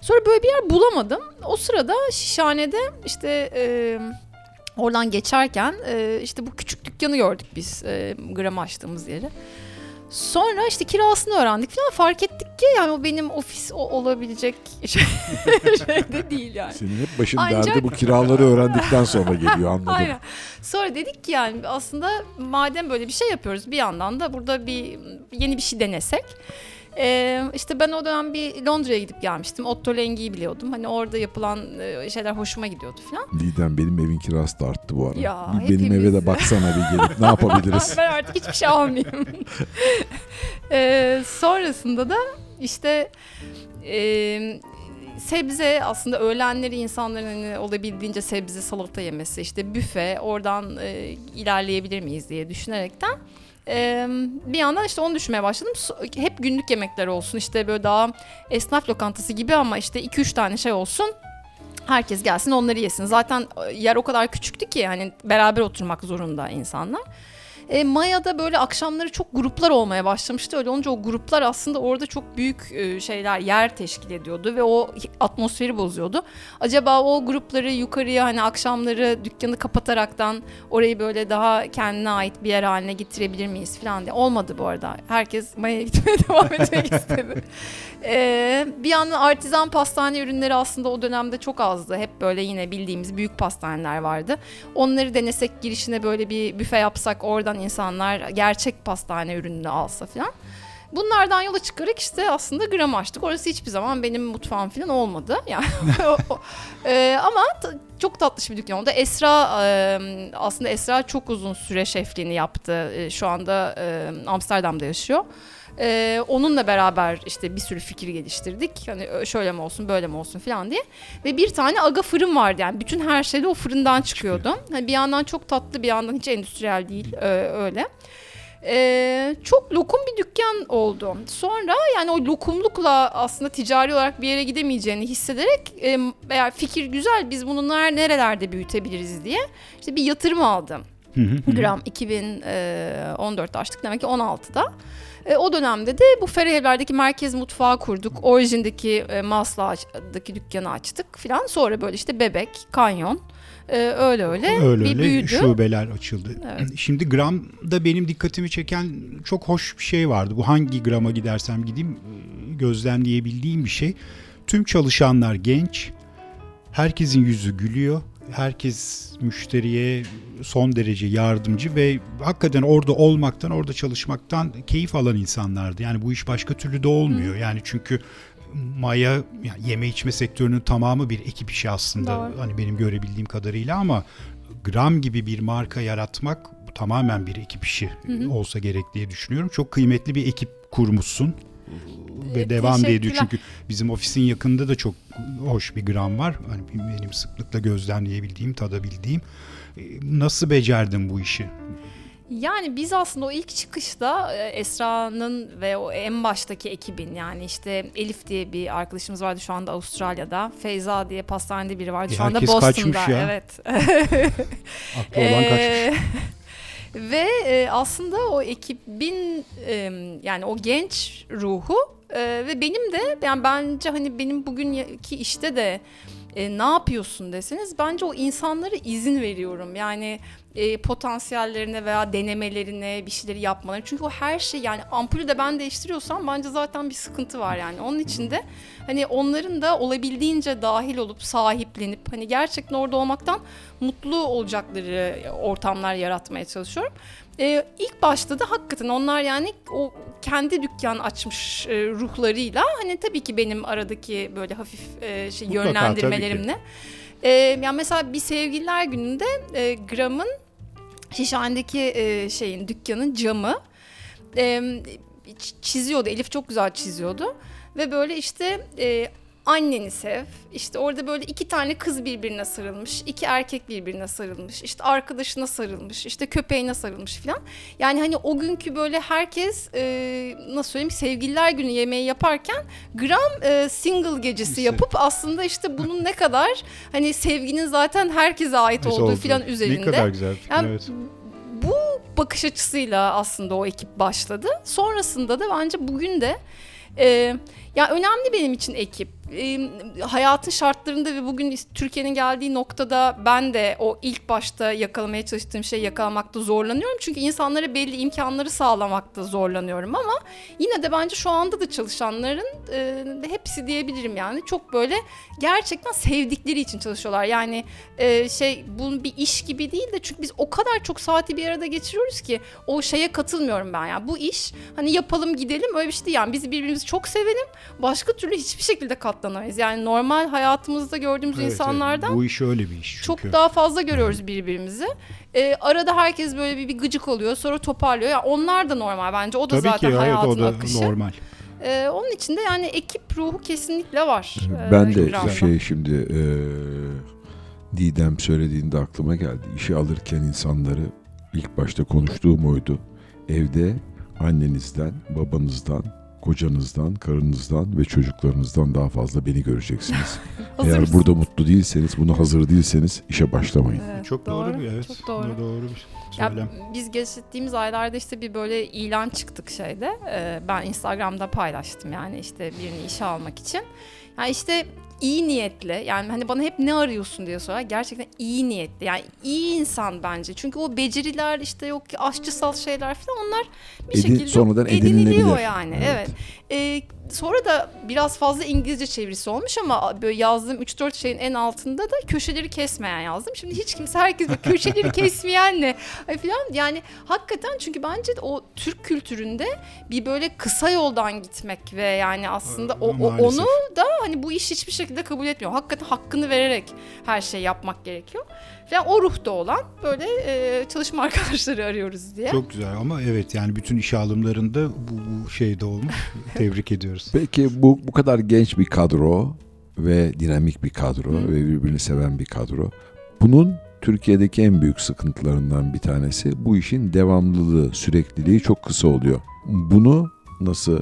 Sonra böyle bir yer bulamadım. O sırada Şişhane'de işte e, oradan geçerken e, işte bu küçük dükkanı gördük biz e, gram açtığımız yeri. Sonra işte kirasını öğrendik falan fark ettik ki yani o benim ofis o olabilecek şey, şey de değil yani. Senin hep başın Ancak- derdi bu kiraları öğrendikten sonra geliyor anladım. Aynen. Sonra dedik ki yani aslında madem böyle bir şey yapıyoruz bir yandan da burada bir yeni bir şey denesek. Ee, işte ben o dönem bir Londra'ya gidip gelmiştim. Otto Lengi'yi biliyordum. Hani orada yapılan şeyler hoşuma gidiyordu falan. Didem benim evin kirası da arttı bu ara. Ya, bir benim eve de baksana bir gelip ne yapabiliriz? ben artık hiçbir şey almayayım. Ee, sonrasında da işte e, sebze aslında öğlenleri insanların hani olabildiğince sebze salata yemesi işte büfe oradan e, ilerleyebilir miyiz diye düşünerekten bir yandan işte onu düşünmeye başladım. Hep günlük yemekler olsun işte böyle daha esnaf lokantası gibi ama işte 2-3 tane şey olsun. Herkes gelsin onları yesin. Zaten e, yer o kadar küçüktü ki hani beraber oturmak zorunda insanlar. E, Maya'da böyle akşamları çok gruplar olmaya başlamıştı. Öyle olunca o gruplar aslında orada çok büyük e, şeyler yer teşkil ediyordu ve o atmosferi bozuyordu. Acaba o grupları yukarıya hani akşamları dükkanı kapataraktan orayı böyle daha kendine ait bir yer haline getirebilir miyiz falan diye. Olmadı bu arada. Herkes Maya'ya gitmeye devam etmek istedi. E, bir yandan artizan pastane ürünleri aslında o dönemde çok azdı. Hep böyle yine bildiğimiz büyük pastaneler vardı. Onları denesek girişine böyle bir büfe yapsak oradan insanlar gerçek pastane ürününü alsa falan. Bunlardan yola çıkarak işte aslında gram açtık. Orası hiçbir zaman benim mutfağım falan olmadı. Yani Ee, ama çok tatlış bir dükkan oldu. Esra e, aslında Esra çok uzun süre şefliğini yaptı. E, şu anda e, Amsterdam'da yaşıyor. E, onunla beraber işte bir sürü fikir geliştirdik. Hani şöyle mi olsun, böyle mi olsun falan diye. Ve bir tane aga fırın vardı yani. Bütün her şey de o fırından çıkıyordu. Hani bir yandan çok tatlı, bir yandan hiç endüstriyel değil. e, öyle. Ee, çok lokum bir dükkan oldu. Sonra yani o lokumlukla aslında ticari olarak bir yere gidemeyeceğini hissederek e, eğer fikir güzel biz bunu ner- nerelerde büyütebiliriz diye işte bir yatırım aldım. Gram 2014'te açtık demek ki 16'da. E, o dönemde de bu Ferahevler'deki merkez mutfağı kurduk. Orijindeki e, Maslak'daki dükkanı açtık filan. Sonra böyle işte Bebek, Kanyon, e, öyle öyle, Öyle bir öyle büyüdü. şubeler açıldı. Evet. Şimdi Gram'da benim dikkatimi çeken çok hoş bir şey vardı. Bu hangi Gram'a gidersem gideyim e, gözlemleyebildiğim bir şey. Tüm çalışanlar genç. Herkesin yüzü gülüyor. Herkes müşteriye son derece yardımcı ve hakikaten orada olmaktan, orada çalışmaktan keyif alan insanlardı. Yani bu iş başka türlü de olmuyor. Yani çünkü Maya yani yeme içme sektörünün tamamı bir ekip işi aslında. Doğru. Hani benim görebildiğim kadarıyla ama Gram gibi bir marka yaratmak tamamen bir ekip işi olsa gerek diye düşünüyorum. Çok kıymetli bir ekip kurmuşsun ve E, devam da ediyor çünkü bizim ofisin yakında da çok hoş bir gram var. Hani benim sıklıkla gözlemleyebildiğim, tadabildiğim. E, Nasıl becerdin bu işi? Yani biz aslında o ilk çıkışta e, Esra'nın ve o en baştaki ekibin yani işte Elif diye bir arkadaşımız vardı şu anda Avustralya'da. Feyza diye pastanede biri vardı E, şu anda herkes Boston'da. kaçmış ya. Evet. Aklı olan kaçmış. Ve e, aslında o ekibin e, yani o genç ruhu e, ve benim de yani bence hani benim bugünkü işte de e, ne yapıyorsun deseniz bence o insanlara izin veriyorum. Yani e, potansiyellerine veya denemelerine bir şeyleri yapmaları. Çünkü o her şey yani ampulü de ben değiştiriyorsam bence zaten bir sıkıntı var yani. Onun için de hani onların da olabildiğince dahil olup sahiplenip hani gerçekten orada olmaktan mutlu olacakları ortamlar yaratmaya çalışıyorum. Ee, ilk başta da hakikaten onlar yani o kendi dükkan açmış e, ruhlarıyla hani tabii ki benim aradaki böyle hafif e, şey Mutlaka, yönlendirmelerimle. Ee, yani mesela bir sevgililer gününde e, Gram'ın Şişhane'deki e, şeyin dükkanın camı e, çiziyordu. Elif çok güzel çiziyordu. Ve böyle işte e, anneni sev. İşte orada böyle iki tane kız birbirine sarılmış. iki erkek birbirine sarılmış. işte arkadaşına sarılmış. işte köpeğine sarılmış falan. Yani hani o günkü böyle herkes e, nasıl söyleyeyim sevgililer günü yemeği yaparken gram e, single gecesi Lise. yapıp aslında işte bunun ne kadar hani sevginin zaten herkese ait olduğu oldu. falan üzerinde. Ne kadar güzel fikir, Yani evet. bu bakış açısıyla aslında o ekip başladı. Sonrasında da bence bugün de e, ya önemli benim için ekip. E, hayatın şartlarında ve bugün Türkiye'nin geldiği noktada ben de o ilk başta yakalamaya çalıştığım şeyi yakalamakta zorlanıyorum. Çünkü insanlara belli imkanları sağlamakta zorlanıyorum ama yine de bence şu anda da çalışanların e, hepsi diyebilirim yani çok böyle gerçekten sevdikleri için çalışıyorlar. Yani e, şey bu bir iş gibi değil de çünkü biz o kadar çok saati bir arada geçiriyoruz ki o şeye katılmıyorum ben yani. Bu iş hani yapalım gidelim öyle bir şey değil yani biz birbirimizi çok sevelim başka türlü hiçbir şekilde katlanamayız. Yani normal hayatımızda gördüğümüz Evet, evet. insanlardan Bu iş öyle bir iş çünkü. çok daha fazla görüyoruz birbirimizi. Ee, arada herkes böyle bir, bir gıcık oluyor sonra toparlıyor. Yani onlar da normal bence. O da Tabii zaten ki evet hayatın o da akışı. normal. Ee, onun için de yani ekip ruhu kesinlikle var. Ee, Ben de Gram'da. şey şimdi e, Didem söylediğinde aklıma geldi. İşe alırken insanları ilk başta konuştuğum oydu. Evde annenizden, babanızdan, kocanızdan, karınızdan ve çocuklarınızdan daha fazla beni göreceksiniz. Eğer burada mutlu değilseniz, buna hazır değilseniz işe başlamayın. Evet, Çok doğru, bir evet. Çok doğru. doğru bir Ya söylem. biz geçtiğimiz aylarda işte bir böyle ilan çıktık şeyde. Ee, ben Instagram'da paylaştım yani işte birini işe almak için. Yani işte iyi niyetli yani hani bana hep ne arıyorsun diye sorar. Gerçekten iyi niyetli yani iyi insan bence. Çünkü o beceriler işte yok ki aşçısal şeyler falan onlar bir Edin- şekilde sonradan ediniliyor yani. Evet. Evet. Ee, sonra da biraz fazla İngilizce çevirisi olmuş ama böyle yazdığım 3-4 şeyin en altında da köşeleri kesmeyen yazdım. Şimdi hiç kimse herkes köşeleri kesmeyen ne Ay falan yani hakikaten çünkü bence o Türk kültüründe bir böyle kısa yoldan gitmek ve yani aslında o, o- onu da hani bu iş hiçbir şekilde kabul etmiyor. Hakikaten hakkını vererek her şeyi yapmak gerekiyor. Ve o ruhta olan böyle e, çalışma arkadaşları arıyoruz diye. Çok güzel ama evet yani bütün iş alımlarında bu, bu şeyde olmuş. Tebrik ediyoruz. Peki bu bu kadar genç bir kadro ve dinamik bir kadro Hı. ve birbirini seven bir kadro. Bunun Türkiye'deki en büyük sıkıntılarından bir tanesi bu işin devamlılığı, sürekliliği çok kısa oluyor. Bunu nasıl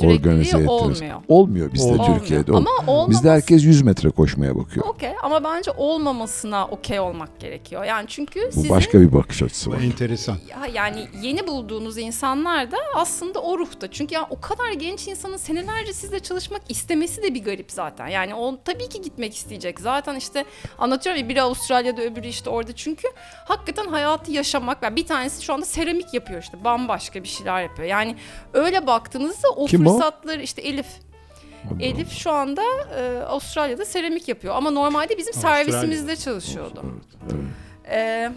Organize ettiniz. olmuyor. Olmuyor bizde Olmuyor. Türkiye'de. Ama Olmuyor. olmaması... Bizde herkes 100 metre koşmaya bakıyor. Okey ama bence olmamasına okey olmak gerekiyor. Yani çünkü Bu sizin başka bir bakış açısı Bu var. enteresan. ya- yani yeni bulduğunuz insanlar da aslında o ruhta. Çünkü ya o kadar genç insanın senelerce sizle çalışmak istemesi de bir garip zaten. Yani o tabii ki gitmek isteyecek. Zaten işte anlatıyorum ya biri Avustralya'da öbürü işte orada. Çünkü hakikaten hayatı yaşamak. Yani bir tanesi şu anda seramik yapıyor işte bambaşka bir şeyler yapıyor. Yani öyle baktığınızda o Kim o? fırsatları işte Elif Elif şu anda e, Avustralya'da seramik yapıyor ama normalde bizim Avustralya. servisimizde çalışıyordu. Evet, evet. Ee,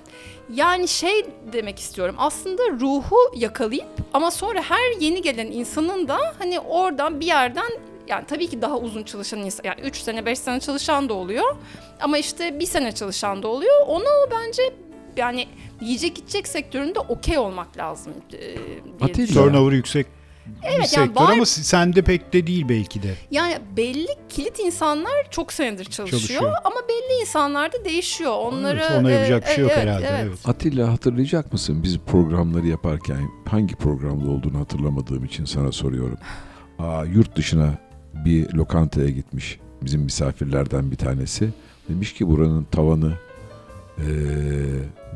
yani şey demek istiyorum aslında ruhu yakalayıp ama sonra her yeni gelen insanın da hani oradan bir yerden yani tabii ki daha uzun çalışan insan yani 3 sene 5 sene çalışan da oluyor ama işte bir sene çalışan da oluyor ona o bence yani yiyecek içecek sektöründe okey olmak lazım e, diye Atilla. Turnover yüksek bir Evet, yani sektör var- ama sende pek de değil belki de. Yani belli kilit insanlar çok senedir çalışıyor, Çalışıyor. ama belli insanlar da değişiyor. Onları Evet, ona yapacak bir şey yok evet, herhalde. evet. Evet. Atilla hatırlayacak mısın? Biz programları yaparken hangi programda olduğunu hatırlamadığım için sana soruyorum. Aa, yurt dışına bir lokantaya gitmiş bizim misafirlerden bir tanesi. Demiş ki buranın tavanı eee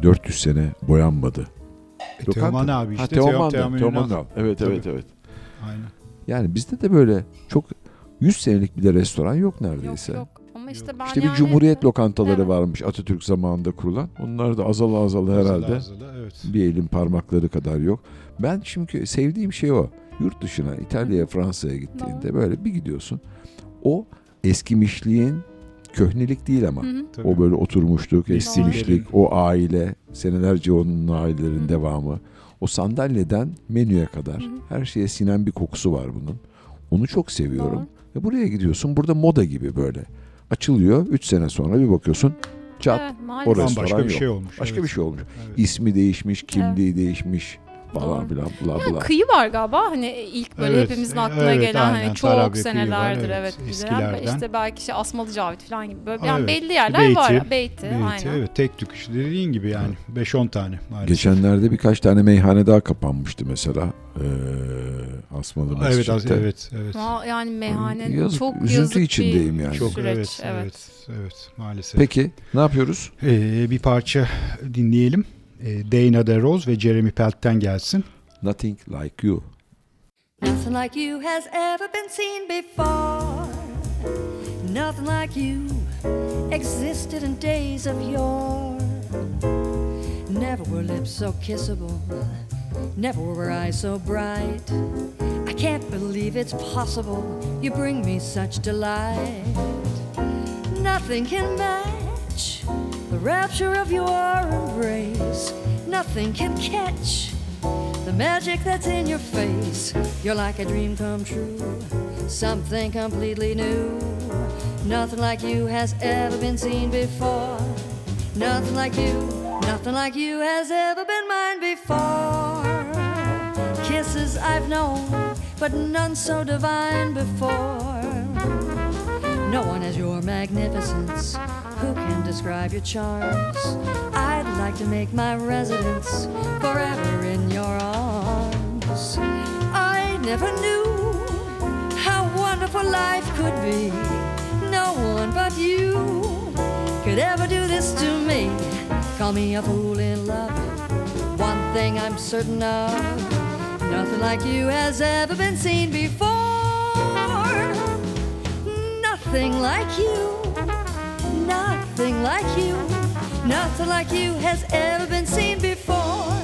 400 sene boyanmadı. E, Teoman abi Ha, işte. Teoman, Teoman da, Ünal. Teoman da. Evet Tabii. evet evet. Aynen. Yani bizde de böyle çok 100 senelik bir de restoran yok Yok neredeyse. yok. Ama işte Yok. ben İşte yani... bir cumhuriyet lokantaları Evet. varmış Atatürk zamanında kurulan. Onlar da azala azala herhalde. Azala azala, evet. Bir elin parmakları kadar yok. Ben çünkü sevdiğim şey o. Yurt dışına, İtalya'ya, Fransa'ya gittiğinde böyle bir gidiyorsun. O eskimişliğin köhnelik değil ama. Hı hı. Tabii. O böyle oturmuşluk, Eskilerin. o aile, senelerce onun ailelerin Hı. devamı. O sandalyeden menüye kadar Hı hı. her şeye sinen bir kokusu var bunun. Onu çok seviyorum. Doğru. Ve buraya gidiyorsun. Burada moda gibi böyle. Açılıyor. 3 sene sonra bir bakıyorsun. Çat. Evet, maalesef. Orası Bambaşka falan bir yok. şey olmuş. Başka evet. bir şey olmuş. Evet. İsmi değişmiş, kimliği değişmiş falan filan bla Yani bla. kıyı var galiba hani ilk böyle Evet, hepimizin e, aklına evet, gelen aynen. hani çok Tarabya kıyı var, senelerdir evet, evet, eskilerden. işte belki şey Asmalı Cavit falan gibi böyle Aa, yani evet. belli yerler Beyti, var. Beyti, Beyti, aynen. evet tek tük işte dediğin gibi yani 5-10 tane maalesef. Geçenlerde birkaç tane meyhane daha kapanmıştı mesela. Ee, Asmalı Evet Mescid'de. az- evet evet. Ma- Yani meyhane Yazık, çok üzüntü yazık içindeyim bir yani. Çok süreç. evet, evet. evet evet maalesef. Peki ne yapıyoruz? Ee, bir parça dinleyelim. Ee, Dana DeRose ve Jeremy Pelt'ten gelsin. Nothing like you. Nothing like you has ever been seen before. Nothing like you existed in days of yore. Never were lips so kissable. Never were eyes so bright. I can't believe it's possible. You bring me such delight. Nothing can match the rapture of your embrace. Nothing can catch the magic that's in your face. You're like a dream come true, something completely new. Nothing like you has ever been seen before. Nothing like you, nothing like you has ever been mine before. Kisses I've known, but none so divine before. No one has your magnificence. Who can describe your charms? I'd like to make my residence forever in your arms. I never knew how wonderful life could be. No one but you could ever do this to me. Call me a fool in love. One thing I'm certain of nothing like you has ever been seen before. Nothing like you, nothing like you, nothing like you has ever been seen before.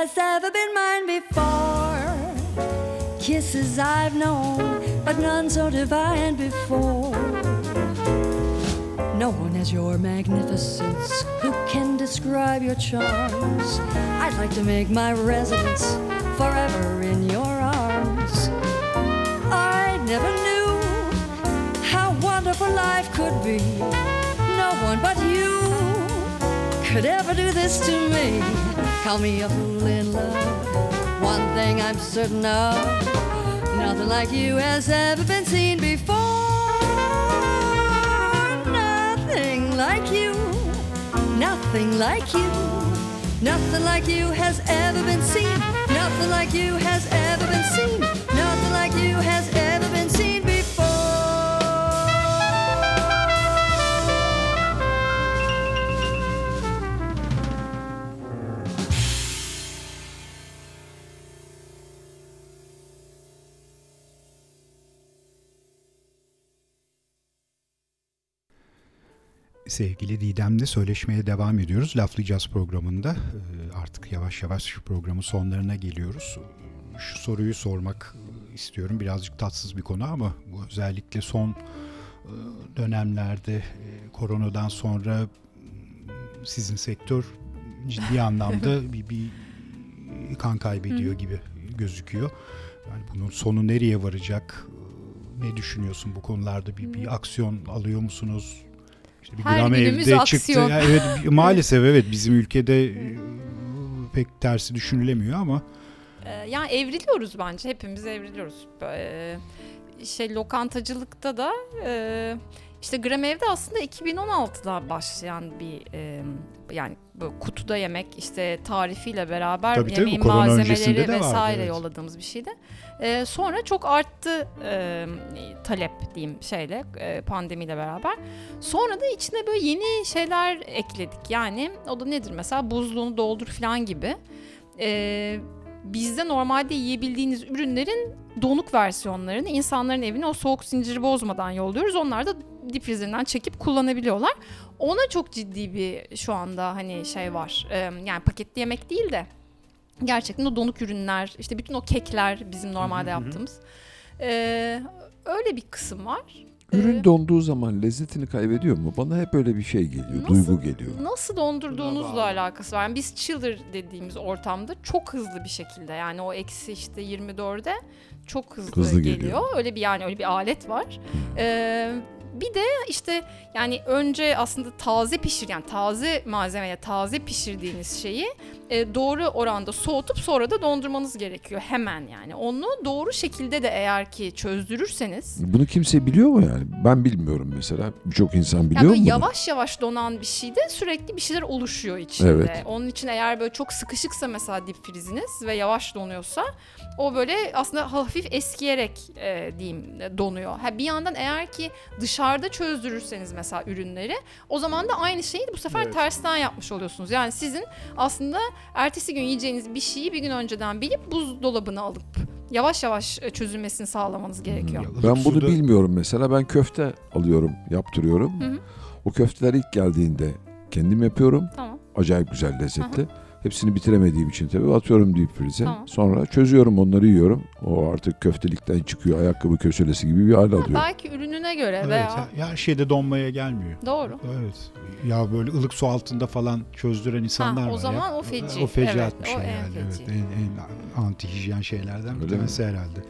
Has ever been mine before. Kisses I've known, but none so divine before. No one has your magnificence. Who can describe your charms? I'd like to make my residence forever in your arms. I never knew how wonderful life could be. No one but you could ever do this to me. Call me a fool in love. One thing I'm certain of nothing like you has ever been seen before. Nothing like you, nothing like you. Nothing like you has ever been seen. Nothing like you has ever been seen. Didem'le söyleşmeye devam ediyoruz. Laflayacağız programında. Ee, Artık yavaş yavaş şu programın sonlarına geliyoruz. Şu soruyu sormak istiyorum. Birazcık tatsız bir konu ama bu özellikle son e, dönemlerde e, koronadan sonra sizin sektör ciddi anlamda bir, bir kan kaybediyor gibi gözüküyor. Yani bunun sonu nereye varacak? Ne düşünüyorsun bu konularda? Bir, bir aksiyon alıyor musunuz? İşte bir Her gram günümüz evde aksiyon. çıktı. Ya evet maalesef evet bizim ülkede e, pek tersi düşünülemiyor ama Ee, yani evriliyoruz bence. Hepimiz evriliyoruz. Ee, şey lokantacılıkta da e, işte Gram Ev'de aslında 2016'da başlayan bir e, yani böyle kutuda yemek işte tarifiyle beraber Tabii tabii, yemeğin öncesinde malzemeleri vardı, vesaire evet. yolladığımız bir şeydi. Ee, sonra çok arttı e, talep diyeyim şeyle e, pandemiyle beraber. Sonra da içine böyle yeni şeyler ekledik. Yani o da nedir mesela buzluğunu doldur falan gibi. Ee, bizde normalde yiyebildiğiniz ürünlerin donuk versiyonlarını insanların evine o soğuk zinciri bozmadan yolluyoruz. Onlar da difrizerinden çekip kullanabiliyorlar. Ona çok ciddi bir şu anda hani şey var. Yani paketli yemek değil de gerçekten o donuk ürünler, işte bütün o kekler bizim normalde yaptığımız. Ee, öyle bir kısım var. Ürün donduğu zaman lezzetini kaybediyor mu? Bana hep öyle bir şey geliyor, Nasıl- duygu geliyor. Nasıl dondurduğunuzla alakası var. Yani biz chiller dediğimiz ortamda çok hızlı bir şekilde yani o eksi işte 24'e çok hızlı, Hızlı geliyor. geliyor. Öyle bir yani öyle bir alet var. Ee, bir de işte yani önce aslında taze pişir yani taze malzemeyle taze pişirdiğiniz şeyi e, doğru oranda soğutup sonra da dondurmanız gerekiyor hemen yani. Onu doğru şekilde de eğer ki çözdürürseniz Bunu kimse biliyor mu yani? Ben bilmiyorum mesela. Birçok insan Yani biliyor böyle mu yavaş yavaş donan bir şeyde sürekli bir şeyler oluşuyor içinde. Evet. Onun için eğer böyle çok sıkışıksa mesela dip friziniz ve yavaş donuyorsa o böyle aslında hafif eskiyerek e, diyeyim donuyor. Ha bir yandan eğer ki dışarıda çözdürürseniz mesela ürünleri o zaman da aynı şeyi bu sefer Evet. tersten yapmış oluyorsunuz. Yani sizin aslında ertesi gün yiyeceğiniz bir şeyi bir gün önceden bilip buzdolabına alıp yavaş yavaş e, çözülmesini sağlamanız gerekiyor. Ya, Ben bunu suda- bilmiyorum mesela. Ben köfte alıyorum, yaptırıyorum. Hı hı. O köfteler ilk geldiğinde kendim yapıyorum. Tamam. Acayip güzel lezzetli. Hepsini bitiremediğim için tabii atıyorum deep freeze'e. Tamam. Sonra çözüyorum onları yiyorum. O artık köftelikten çıkıyor ayakkabı köşelesi gibi bir hal Ha, alıyor. belki ürününe göre Evet, veya ya- her şeyde donmaya gelmiyor. doğru. Evet. Ya böyle ılık su altında falan çözdüren insanlar Ha, var o ya. zaman o feci. O feci Evet, atmış o en yani. Evet, feci. en, en anti hijyen şeylerden bir Öyle mi? tanesi herhalde.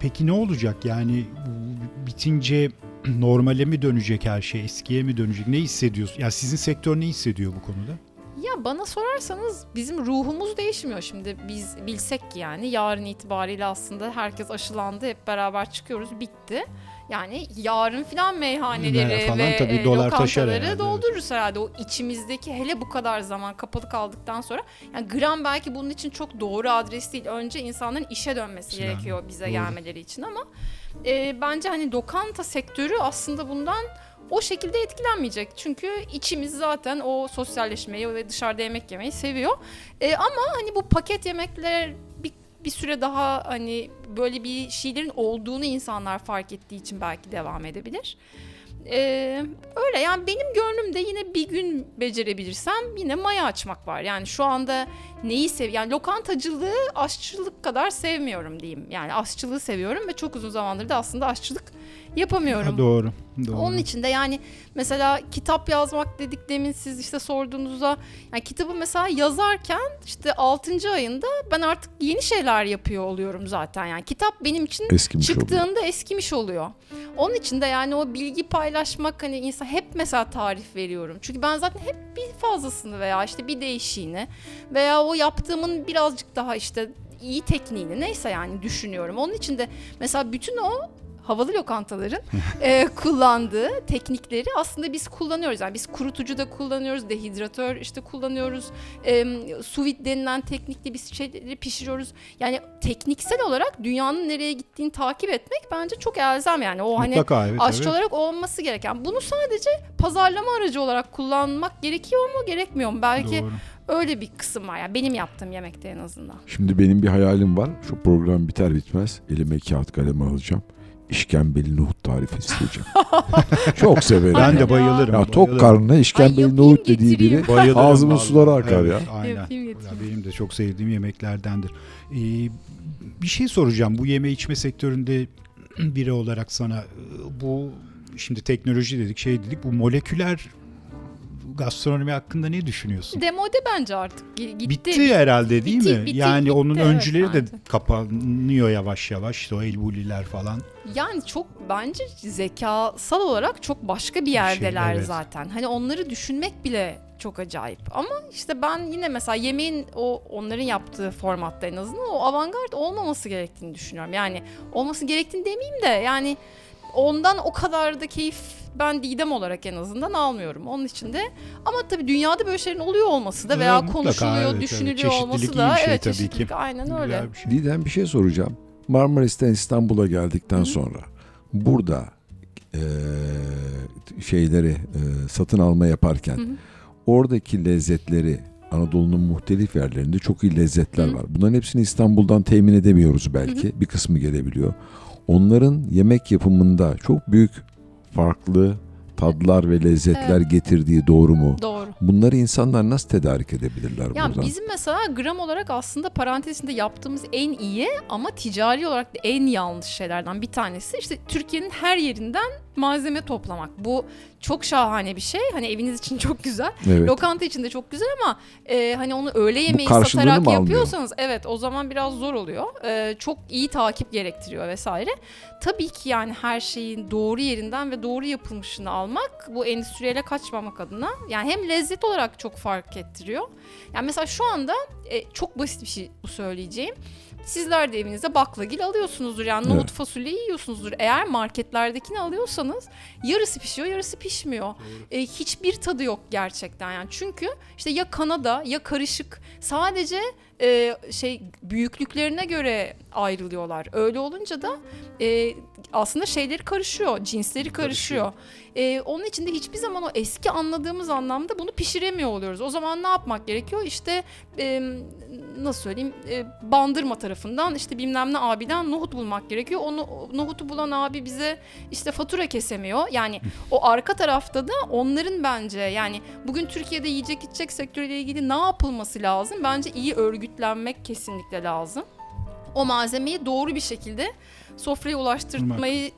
Peki ne olacak yani bitince normale mi dönecek her şey, eskiye mi dönecek? Ne hissediyorsun? Ya sizin sektör ne hissediyor bu konuda? Ya bana sorarsanız bizim ruhumuz değişmiyor şimdi. Biz bilsek yani yarın itibariyle aslında herkes aşılandı. Hep beraber çıkıyoruz. Bitti. Yani yarın filan meyhaneleri Ne falan ve tabii e, dolar lokantaları herhalde, doldururuz herhalde. O içimizdeki hele bu kadar zaman kapalı kaldıktan sonra yani gram belki bunun için çok doğru adres değil. Önce insanların işe dönmesi Yani, gerekiyor bize doğru. gelmeleri için ama e, bence hani lokanta sektörü aslında bundan o şekilde etkilenmeyecek. Çünkü içimiz zaten o sosyalleşmeyi ve dışarıda yemek yemeyi seviyor. E, ama hani bu paket yemekler bir, bir süre daha hani böyle bir şeylerin olduğunu insanlar fark ettiği için belki devam edebilir. Ee, öyle yani benim gönlümde yine bir gün becerebilirsem yine maya açmak var. Yani şu anda neyi sev yani lokantacılığı aşçılık kadar sevmiyorum diyeyim. Yani aşçılığı seviyorum ve çok uzun zamandır da aslında aşçılık yapamıyorum. Ha, doğru. Doğru. Onun için de yani mesela kitap yazmak dedik demin siz işte sorduğunuzda yani kitabı mesela yazarken işte 6. ayında ben artık yeni şeyler yapıyor oluyorum zaten. Yani kitap benim için Eskimiş oluyor. çıktığında eskimiş oluyor. Onun için de yani o bilgi paylaşmak hani insan hep mesela tarif veriyorum. Çünkü ben zaten hep bir fazlasını veya işte bir değişiğini veya o yaptığımın birazcık daha işte iyi tekniğini neyse yani düşünüyorum. Onun için de mesela bütün o havalı lokantaların e, kullandığı teknikleri aslında biz kullanıyoruz. Yani biz kurutucu da kullanıyoruz, dehidratör işte kullanıyoruz. E, sous vide denilen teknikle biz şeyleri pişiriyoruz. Yani tekniksel olarak dünyanın nereye gittiğini takip etmek bence çok elzem yani. O hani Mutlaka evet. aşçı evet. olarak olması gereken. Bunu sadece pazarlama aracı olarak kullanmak gerekiyor mu gerekmiyor mu? Belki Doğru. öyle bir kısım var. Yani benim yaptığım yemekte en azından. Şimdi benim bir hayalim var. Şu program biter bitmez elime kağıt kalem alacağım. İşkembeli nohut tarifi isteyeceğim. Çok severim. Ben de ya. bayılırım. Ya tok bayılırım. karnına Ay, işkembeli yapayım, nohut dediği biri. Bayılırım ağzımın vallahi. suları akar Evet, ya. Aynen. Yapayım, Ya getireyim. benim de çok sevdiğim yemeklerdendir. Ee, bir şey soracağım. Bu yeme içme sektöründe biri olarak sana e, bu şimdi teknoloji dedik şey dedik bu moleküler gastronomi hakkında ne düşünüyorsun? Demode bence artık. Gi- Gitti. Bitti herhalde değil Bitti, mi? bitti, yani bitti, onun evet, öncüleri de bence. kapanıyor yavaş yavaş. İşte o elbuliler falan. Yani çok bence zekasal olarak çok başka bir yerdeler evet. zaten. Hani onları düşünmek bile çok acayip. Ama işte ben yine mesela yemeğin o onların yaptığı formatta en azından o avantgard olmaması gerektiğini düşünüyorum. Yani olması gerektiğini demeyeyim de yani ondan o kadar da keyif ben Didem olarak en azından almıyorum. Onun için de ama tabii dünyada böyle şeylerin oluyor olması da veya Evet, mutlaka, konuşuluyor, evet, evet. düşünülüyor Çeşitlilik olması da şey evet tabii ki. aynen öyle. Bir şey. Didem bir şey soracağım. Marmaris'ten İstanbul'a geldikten Hı hı. sonra burada eee, şeyleri eee, satın alma yaparken Hı hı. oradaki lezzetleri Anadolu'nun muhtelif yerlerinde çok iyi lezzetler Hı. var. Bunların hepsini İstanbul'dan temin edemiyoruz belki. Bir kısmı gelebiliyor. Onların yemek yapımında çok büyük farklı tadlar ve lezzetler getirdiği doğru mu? Doğru. Bunları insanlar nasıl tedarik edebilirler Ya buradan? bizim mesela gram olarak aslında parantezinde yaptığımız en iyi ama ticari olarak da en yanlış şeylerden bir tanesi işte Türkiye'nin her yerinden malzeme toplamak. Bu çok şahane bir şey. Hani eviniz için çok güzel. Evet. Lokanta için de çok güzel ama e, hani onu öğle yemeği satarak mı almıyor? yapıyorsanız evet o zaman biraz zor oluyor. E, çok iyi takip gerektiriyor vesaire. Tabii ki yani her şeyin doğru yerinden ve doğru yapılmışını almak bu endüstriyele kaçmamak adına yani hem lezzet olarak çok fark ettiriyor. Yani mesela şu anda e, çok basit bir şey bu söyleyeceğim. Sizler de evinizde baklagil alıyorsunuzdur yani nohut Evet. fasulye yiyorsunuzdur. Eğer marketlerdekini alıyorsanız yarısı pişiyor yarısı pişmiyor. E, hiçbir tadı yok gerçekten yani. Çünkü işte ya Kanada ya karışık sadece e, şey büyüklüklerine göre ayrılıyorlar. Öyle olunca da e, aslında şeyleri karışıyor, cinsleri karışıyor. E, onun için de hiçbir zaman o eski anladığımız anlamda bunu pişiremiyor oluyoruz. O zaman ne yapmak gerekiyor? İşte e, nasıl söyleyeyim e, bandırma tarafından işte bilmem ne abiden nohut bulmak gerekiyor. Onu o nohutu bulan abi bize işte fatura kesemiyor. Yani o arka tarafta da onların bence yani bugün Türkiye'de yiyecek içecek sektörüyle ilgili ne yapılması lazım? Bence iyi örgütlenmek kesinlikle lazım. O malzemeyi doğru bir şekilde sofraya ulaştırmayı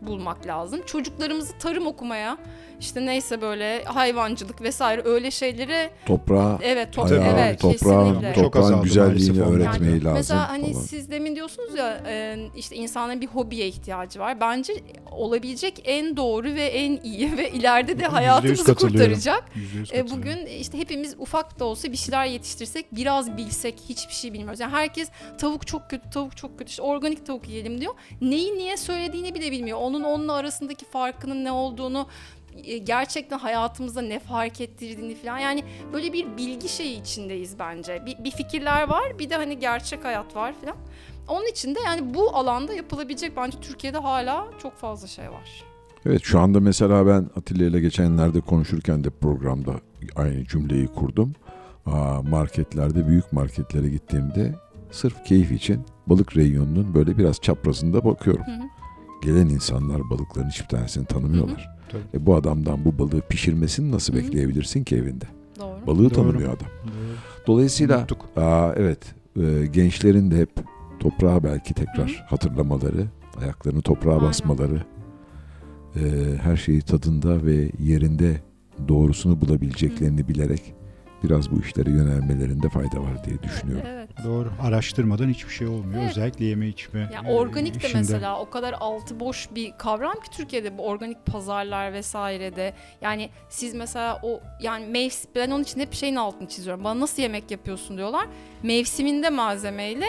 bulmak lazım. Çocuklarımızı tarım okumaya işte neyse böyle hayvancılık vesaire öyle şeylere Toprağa evet top, Tabii, evet toprağın, kesinlikle. Toprağın azaldı güzelliğini öğretmeyi lazım. Mesela hani falan. siz demin diyorsunuz ya e, işte insanların bir hobiye ihtiyacı var. Bence olabilecek en doğru ve en iyi ve ileride de %100 hayatımızı kurtaracak. E, bugün işte hepimiz ufak da olsa bir şeyler yetiştirsek, biraz bilsek hiçbir şey bilmiyoruz. Yani herkes tavuk çok kötü, tavuk çok kötü, işte organik tavuk yiyelim diyor. Neyi niye söylediğini bile bilmiyor. Onun onunla arasındaki farkının ne olduğunu gerçekten hayatımızda ne fark ettirdiğini falan yani böyle bir bilgi şeyi içindeyiz bence. Bir, bir fikirler var bir de hani gerçek hayat var falan. Onun için de yani bu alanda yapılabilecek bence Türkiye'de hala çok fazla şey var. Evet şu anda mesela ben Atilla ile geçenlerde konuşurken de programda aynı cümleyi kurdum. Aa, marketlerde büyük marketlere gittiğimde sırf keyif için balık reyonunun böyle biraz çaprazında bakıyorum. Hı hı. Gelen insanlar balıkların hiçbir tanesini tanımıyorlar. Tabii. E, bu adamdan bu balığı pişirmesini nasıl Hı hı. bekleyebilirsin ki evinde? Doğru. Balığı Doğru. tanımıyor adam. Doğru. Dolayısıyla Unuttuk. aa, evet e, gençlerin de hep toprağa belki tekrar Hı hı. hatırlamaları, ayaklarını toprağa Aynen. basmaları, e, her şeyi tadında ve yerinde doğrusunu bulabileceklerini bilerek biraz bu işlere yönelmelerinde fayda var diye düşünüyorum. Evet. Doğru. Araştırmadan hiçbir şey olmuyor. Evet. Özellikle yeme içme. Ya e, organik de işinde. mesela o kadar altı boş bir kavram ki Türkiye'de bu organik pazarlar vesairede. Yani siz mesela o yani mevsim ben onun için hep şeyin altını çiziyorum. Bana nasıl yemek yapıyorsun diyorlar. Mevsiminde malzemeyle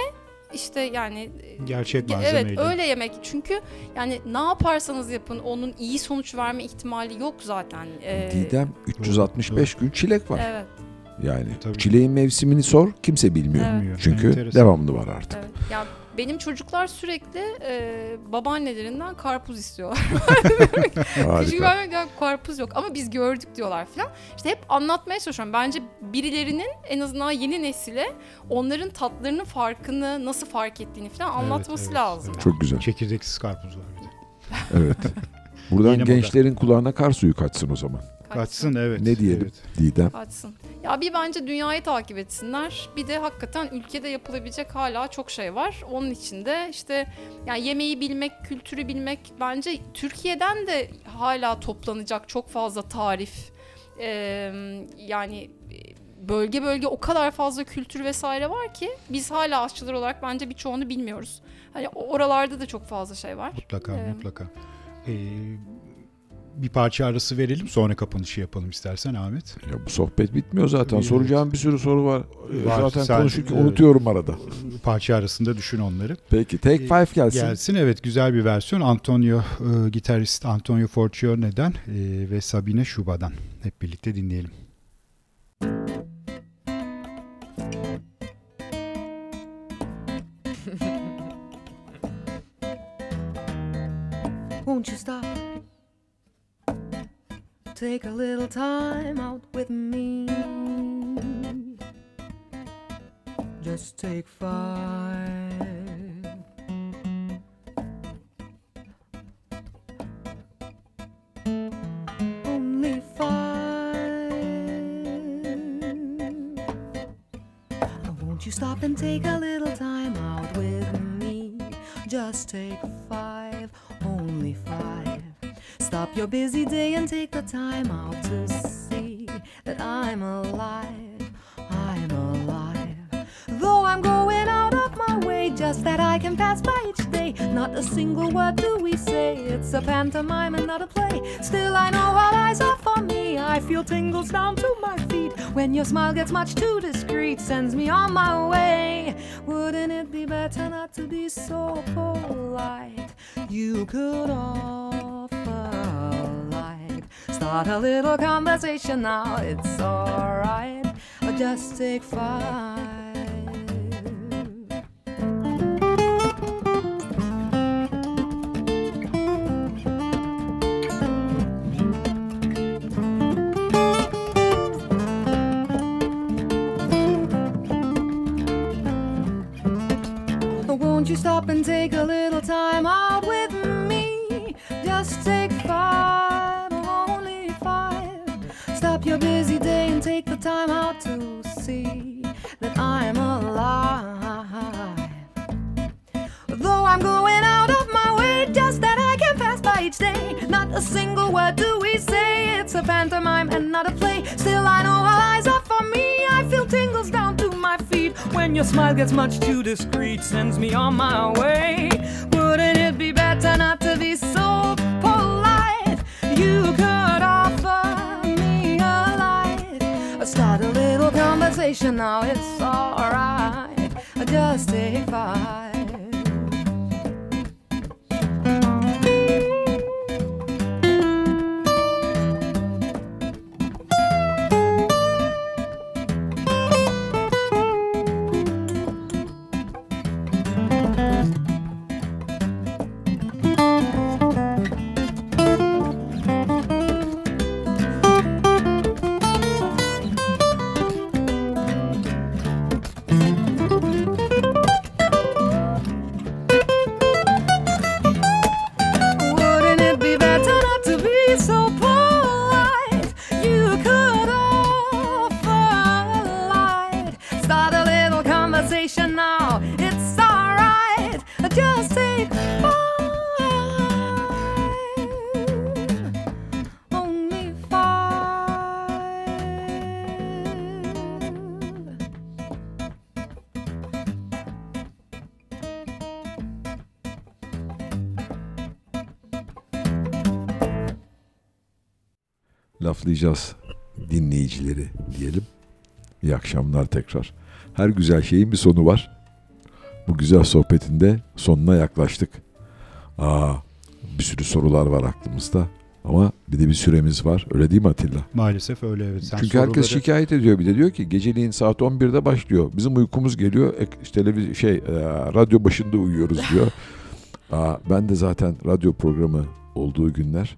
işte yani Gerçek Ya malzemeyle. Evet öyle yemek çünkü yani ne yaparsanız yapın onun iyi sonuç verme ihtimali yok zaten. Ee, Didem 365 gün çilek var. Evet, Yani Tabii. çileğin mevsimini sor kimse bilmiyor. Evet. Çünkü Enteresan. devamlı var artık. evet. Ya benim çocuklar sürekli e, babaannelerinden karpuz istiyorlar. Küçük ben ya karpuz yok ama biz gördük diyorlar falan. İşte hep anlatmaya çalışıyorum. Bence birilerinin en azından yeni nesile onların tatlarının farkını nasıl fark ettiğini falan anlatması evet, lazım. evet. Çok güzel. Çekirdeksiz karpuz var bir de. Evet. Buradan Yeni moda. gençlerin kulağına kar suyu kaçsın o zaman. Kaçsın evet. Ne diyelim? Evet. Didem. Açsın. Ya bir bence dünyayı takip etsinler. Bir de hakikaten ülkede yapılabilecek hala çok şey var. Onun için de işte yani yemeği bilmek, kültürü bilmek bence Türkiye'den de hala toplanacak çok fazla tarif. Ee, yani bölge bölge o kadar fazla kültür vesaire var ki biz hala aşçılar olarak bence birçoğunu bilmiyoruz. Hani oralarda da çok fazla şey var. Mutlaka Evet. mutlaka. Ee, bir parça arası verelim sonra kapanışı yapalım istersen Ahmet. Ya bu sohbet bitmiyor zaten. Evet. Soracağım bir sürü soru var. Ee, Var, zaten sen- konuşurken unutuyorum arada. Parça arasında düşün onları. Peki Take Ee, Five gelsin. Gelsin evet güzel bir versiyon Antonio e, gitarist Antonio Forcione'den e, ve Sabine Şuba'dan hep birlikte dinleyelim. Take five. Your smile gets much too discreet, sends me on my way. Wouldn't it be better not to be so polite? You could offer a light. Start a little conversation now, it's alright. Just take five. Much too discreet, sends me on my laflayacağız dinleyicileri diyelim. İyi akşamlar tekrar. Her güzel şeyin bir sonu var. Bu güzel sohbetinde sonuna yaklaştık. Aa, bir sürü sorular var aklımızda. Ama bir de bir süremiz var. Öyle değil mi Atilla? Maalesef öyle evet. Sen Çünkü herkes soruları- şikayet ediyor bir de diyor ki geceliğin saat 11'de başlıyor. Bizim uykumuz geliyor. İşte televiz şey e, radyo başında uyuyoruz diyor. Aa, ben de zaten radyo programı olduğu günler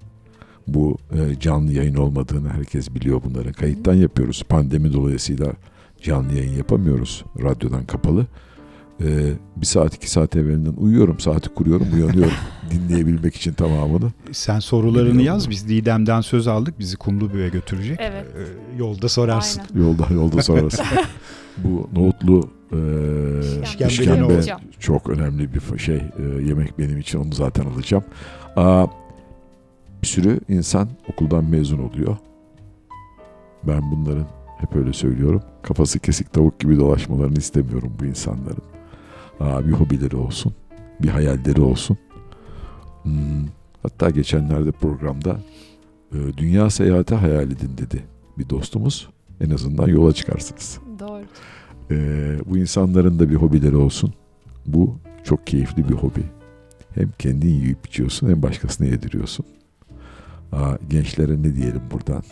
bu e, canlı yayın olmadığını herkes biliyor bunları. Kayıttan yapıyoruz. Pandemi dolayısıyla canlı yayın yapamıyoruz. Radyodan kapalı. E, bir saat iki saat evvelinden uyuyorum. Saati kuruyorum uyanıyorum. dinleyebilmek için tamamını. Sen sorularını Biliyorum. yaz. Biz Didem'den söz aldık. Bizi Kumlubü'ye götürecek. Evet. Ee, yolda sorarsın. Aynen. Yolda yolda sonrası. bu nohutlu e, İşkembe işkembe çok önemli bir şey e, yemek benim için onu zaten alacağım. Aa, bir sürü insan okuldan mezun oluyor. Ben bunların hep öyle söylüyorum. Kafası kesik tavuk gibi dolaşmalarını istemiyorum bu insanların. Aa, bir hobileri olsun, bir hayalleri olsun. Hmm, hatta geçenlerde programda e, dünya seyahati hayal edin dedi bir dostumuz. En azından yola çıkarsınız. Doğru. Ee, bu insanların da bir hobileri olsun. Bu çok keyifli bir hobi. Hem kendin yiyip içiyorsun hem başkasına yediriyorsun. Gençlere ne diyelim buradan?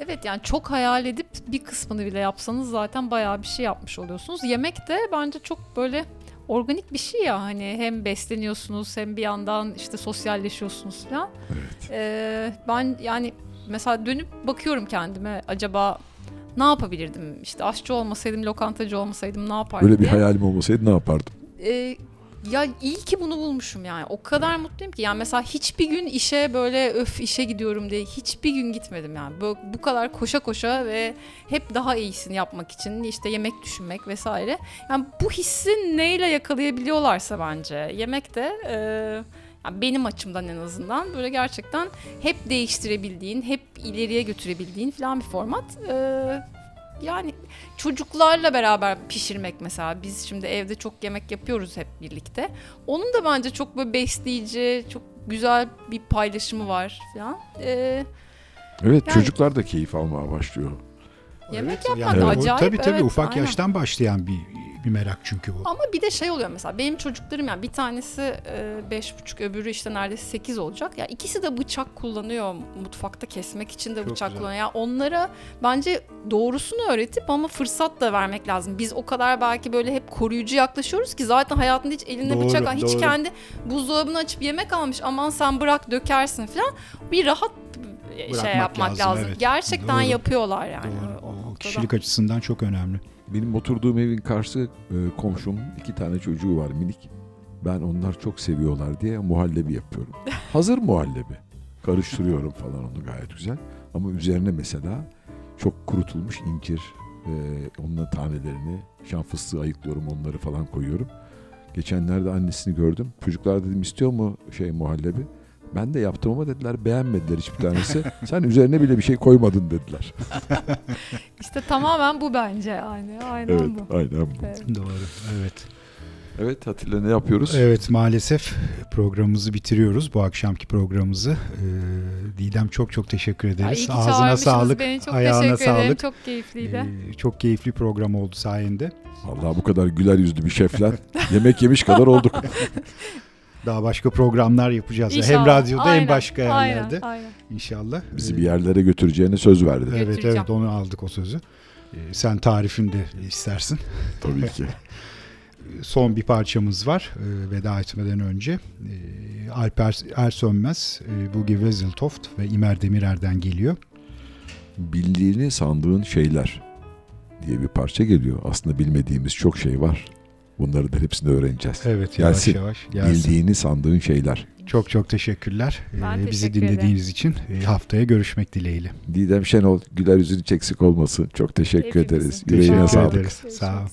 Evet yani çok hayal edip bir kısmını bile yapsanız zaten bayağı bir şey yapmış oluyorsunuz. Yemek de bence çok böyle organik bir şey ya hani hem besleniyorsunuz hem bir yandan işte sosyalleşiyorsunuz falan. Evet. Ee, ben yani mesela dönüp bakıyorum kendime acaba ne yapabilirdim? İşte aşçı olmasaydım, lokantacı olmasaydım ne yapardım Böyle bir diye. hayalim olmasaydı ne yapardım? Ee, ya iyi ki bunu bulmuşum yani. O kadar mutluyum ki. Yani mesela hiçbir gün işe böyle öf işe gidiyorum diye hiçbir gün gitmedim yani. Bu, bu kadar koşa koşa ve hep daha iyisini yapmak için işte yemek düşünmek vesaire. Yani bu hissi neyle yakalayabiliyorlarsa bence yemek de e, yani benim açımdan en azından böyle gerçekten hep değiştirebildiğin, hep ileriye götürebildiğin falan bir format. Ee, yani çocuklarla beraber pişirmek mesela biz şimdi evde çok yemek yapıyoruz hep birlikte. Onun da bence çok böyle besleyici, çok güzel bir paylaşımı var falan. Ee, Evet Yani- çocuklar da keyif almaya başlıyor. yemek Evet, yapmak yani acayip. Tabii tabii evet, ufak aynen. yaştan başlayan bir bir merak çünkü bu. Ama bir de şey oluyor mesela benim çocuklarım yani bir tanesi e, beş buçuk öbürü işte neredeyse sekiz olacak. Ya ikisi de bıçak kullanıyor mutfakta kesmek için de Çok bıçak güzel. kullanıyor. Yani onlara bence doğrusunu öğretip ama fırsat da vermek lazım. Biz o kadar belki böyle hep koruyucu yaklaşıyoruz ki zaten hayatında hiç elinde Doğru, bıçak hiç doğru. kendi buzdolabını açıp yemek almış aman sen bırak dökersin falan. Bir rahat şey Bırakmak yapmak lazım, lazım. evet. Gerçekten Doğru. yapıyorlar yani. Doğru. o kişilik açısından çok önemli. Benim oturduğum evin karşı e, komşum iki tane çocuğu var minik. Ben onlar çok seviyorlar diye muhallebi yapıyorum. Hazır muhallebi. Karıştırıyorum falan onu gayet güzel. Ama üzerine mesela çok kurutulmuş incir, e, onun tanelerini, şan fıstığı ayıklıyorum onları falan koyuyorum. Geçenlerde annesini gördüm. Çocuklar dedim istiyor mu şey muhallebi? Ben de yaptım ama dediler beğenmediler hiçbir tanesi. Sen üzerine bile bir şey koymadın dediler. İşte tamamen bu bence yani. Aynen Evet, bu. aynen bu. Evet. Doğru. Evet. Evet Atilla ne yapıyoruz? Evet maalesef programımızı bitiriyoruz. Bu akşamki programımızı. Ee, Didem çok çok teşekkür Ay, ederiz. ki Ağzına sağlık. Beni. Çok ayağına teşekkür ederim. sağlık. Çok keyifliydi. Ee, çok keyifli program oldu sayende. Allah bu kadar güler yüzlü bir şefle yemek yemiş kadar olduk. Daha başka programlar yapacağız. İnşallah. Hem radyoda Aynen, hem başka yerlerde. Aynen, aynen. İnşallah. Bizi Ee, bir yerlere götüreceğine söz verdi. Evet evet onu aldık o sözü. Ee, sen tarifini de istersin. Tabii ki. Son bir parçamız var e, veda etmeden önce. E, Alper Ersönmez, e, Bugi Wezeltoft ve İmer Demirer'den geliyor. Bildiğini sandığın şeyler diye bir parça geliyor. Aslında bilmediğimiz çok şey var. Bunları da hepsini öğreneceğiz. Evet yavaş Gelsin. yavaş gelsin. Bildiğini sandığın şeyler. Çok çok teşekkürler Ben e, bizi teşekkür dinlediğiniz için. E, haftaya görüşmek dileğiyle. Didem Şenol güler yüzün hiç eksik olmasın. Çok teşekkür Hepimizin. ederiz. Yüreğine sağlık. Sağ ol.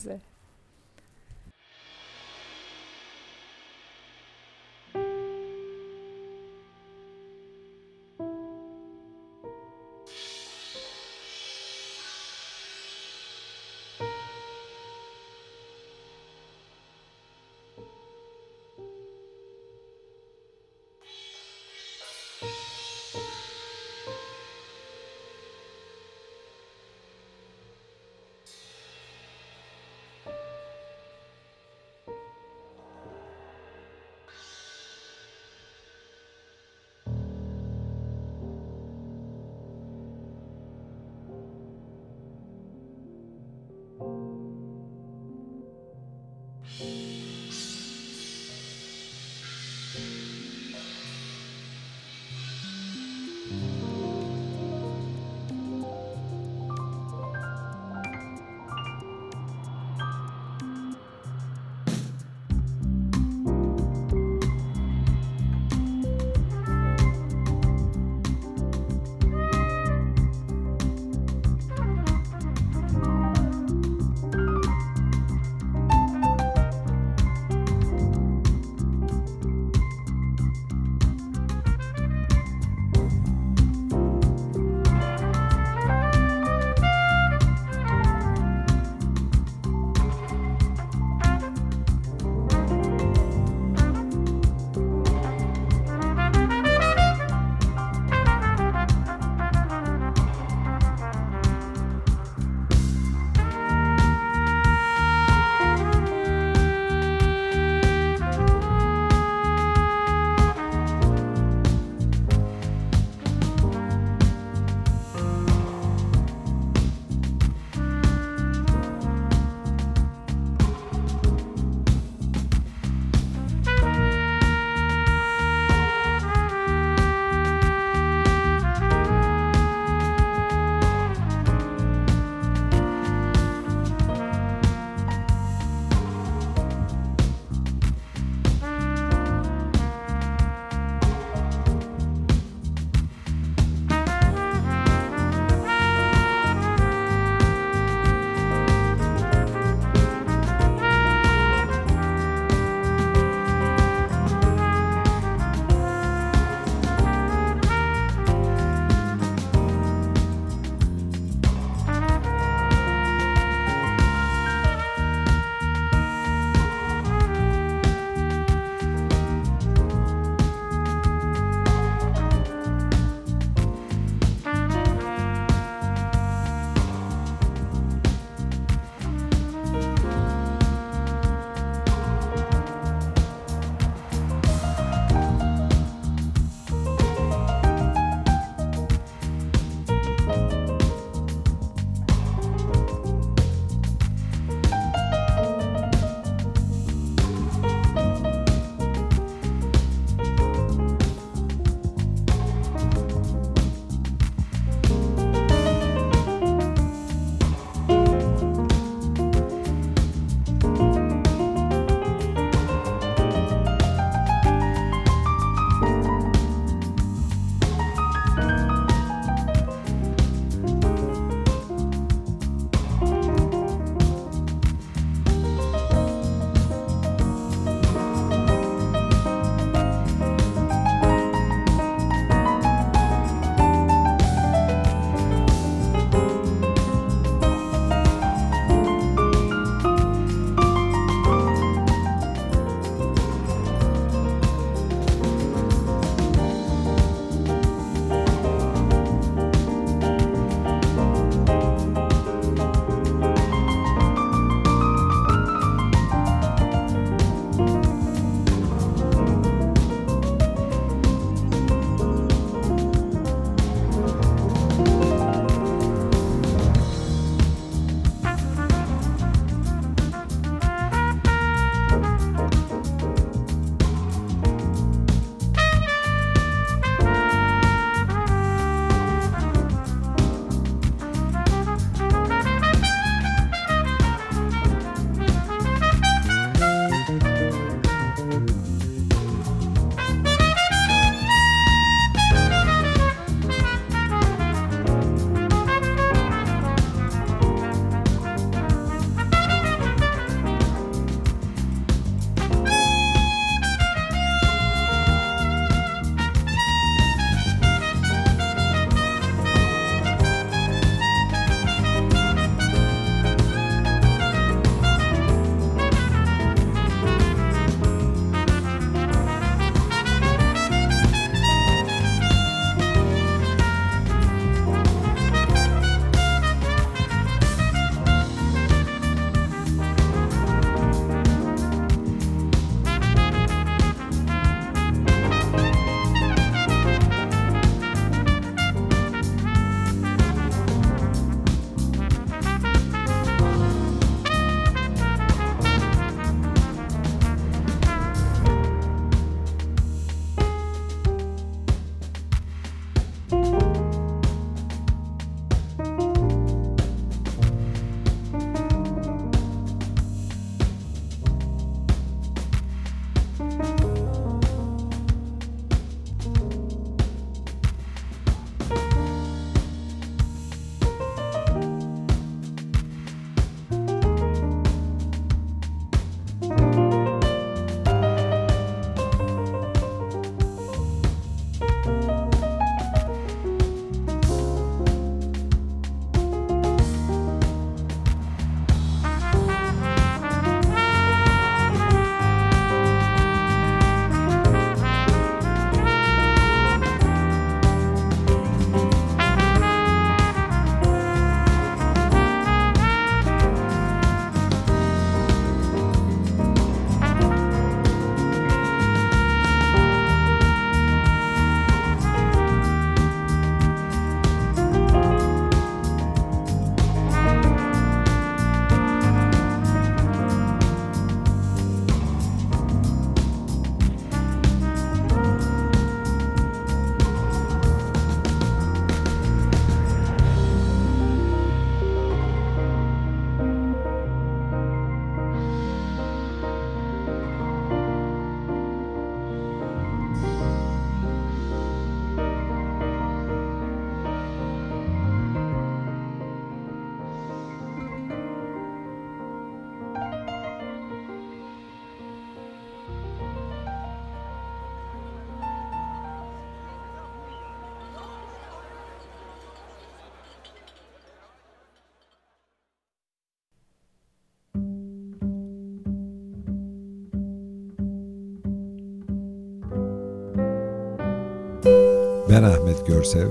Görsev.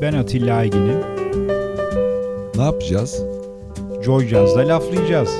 Ben Atilla Aygin'im. Ne yapacağız? Joy Jazz'da laflayacağız.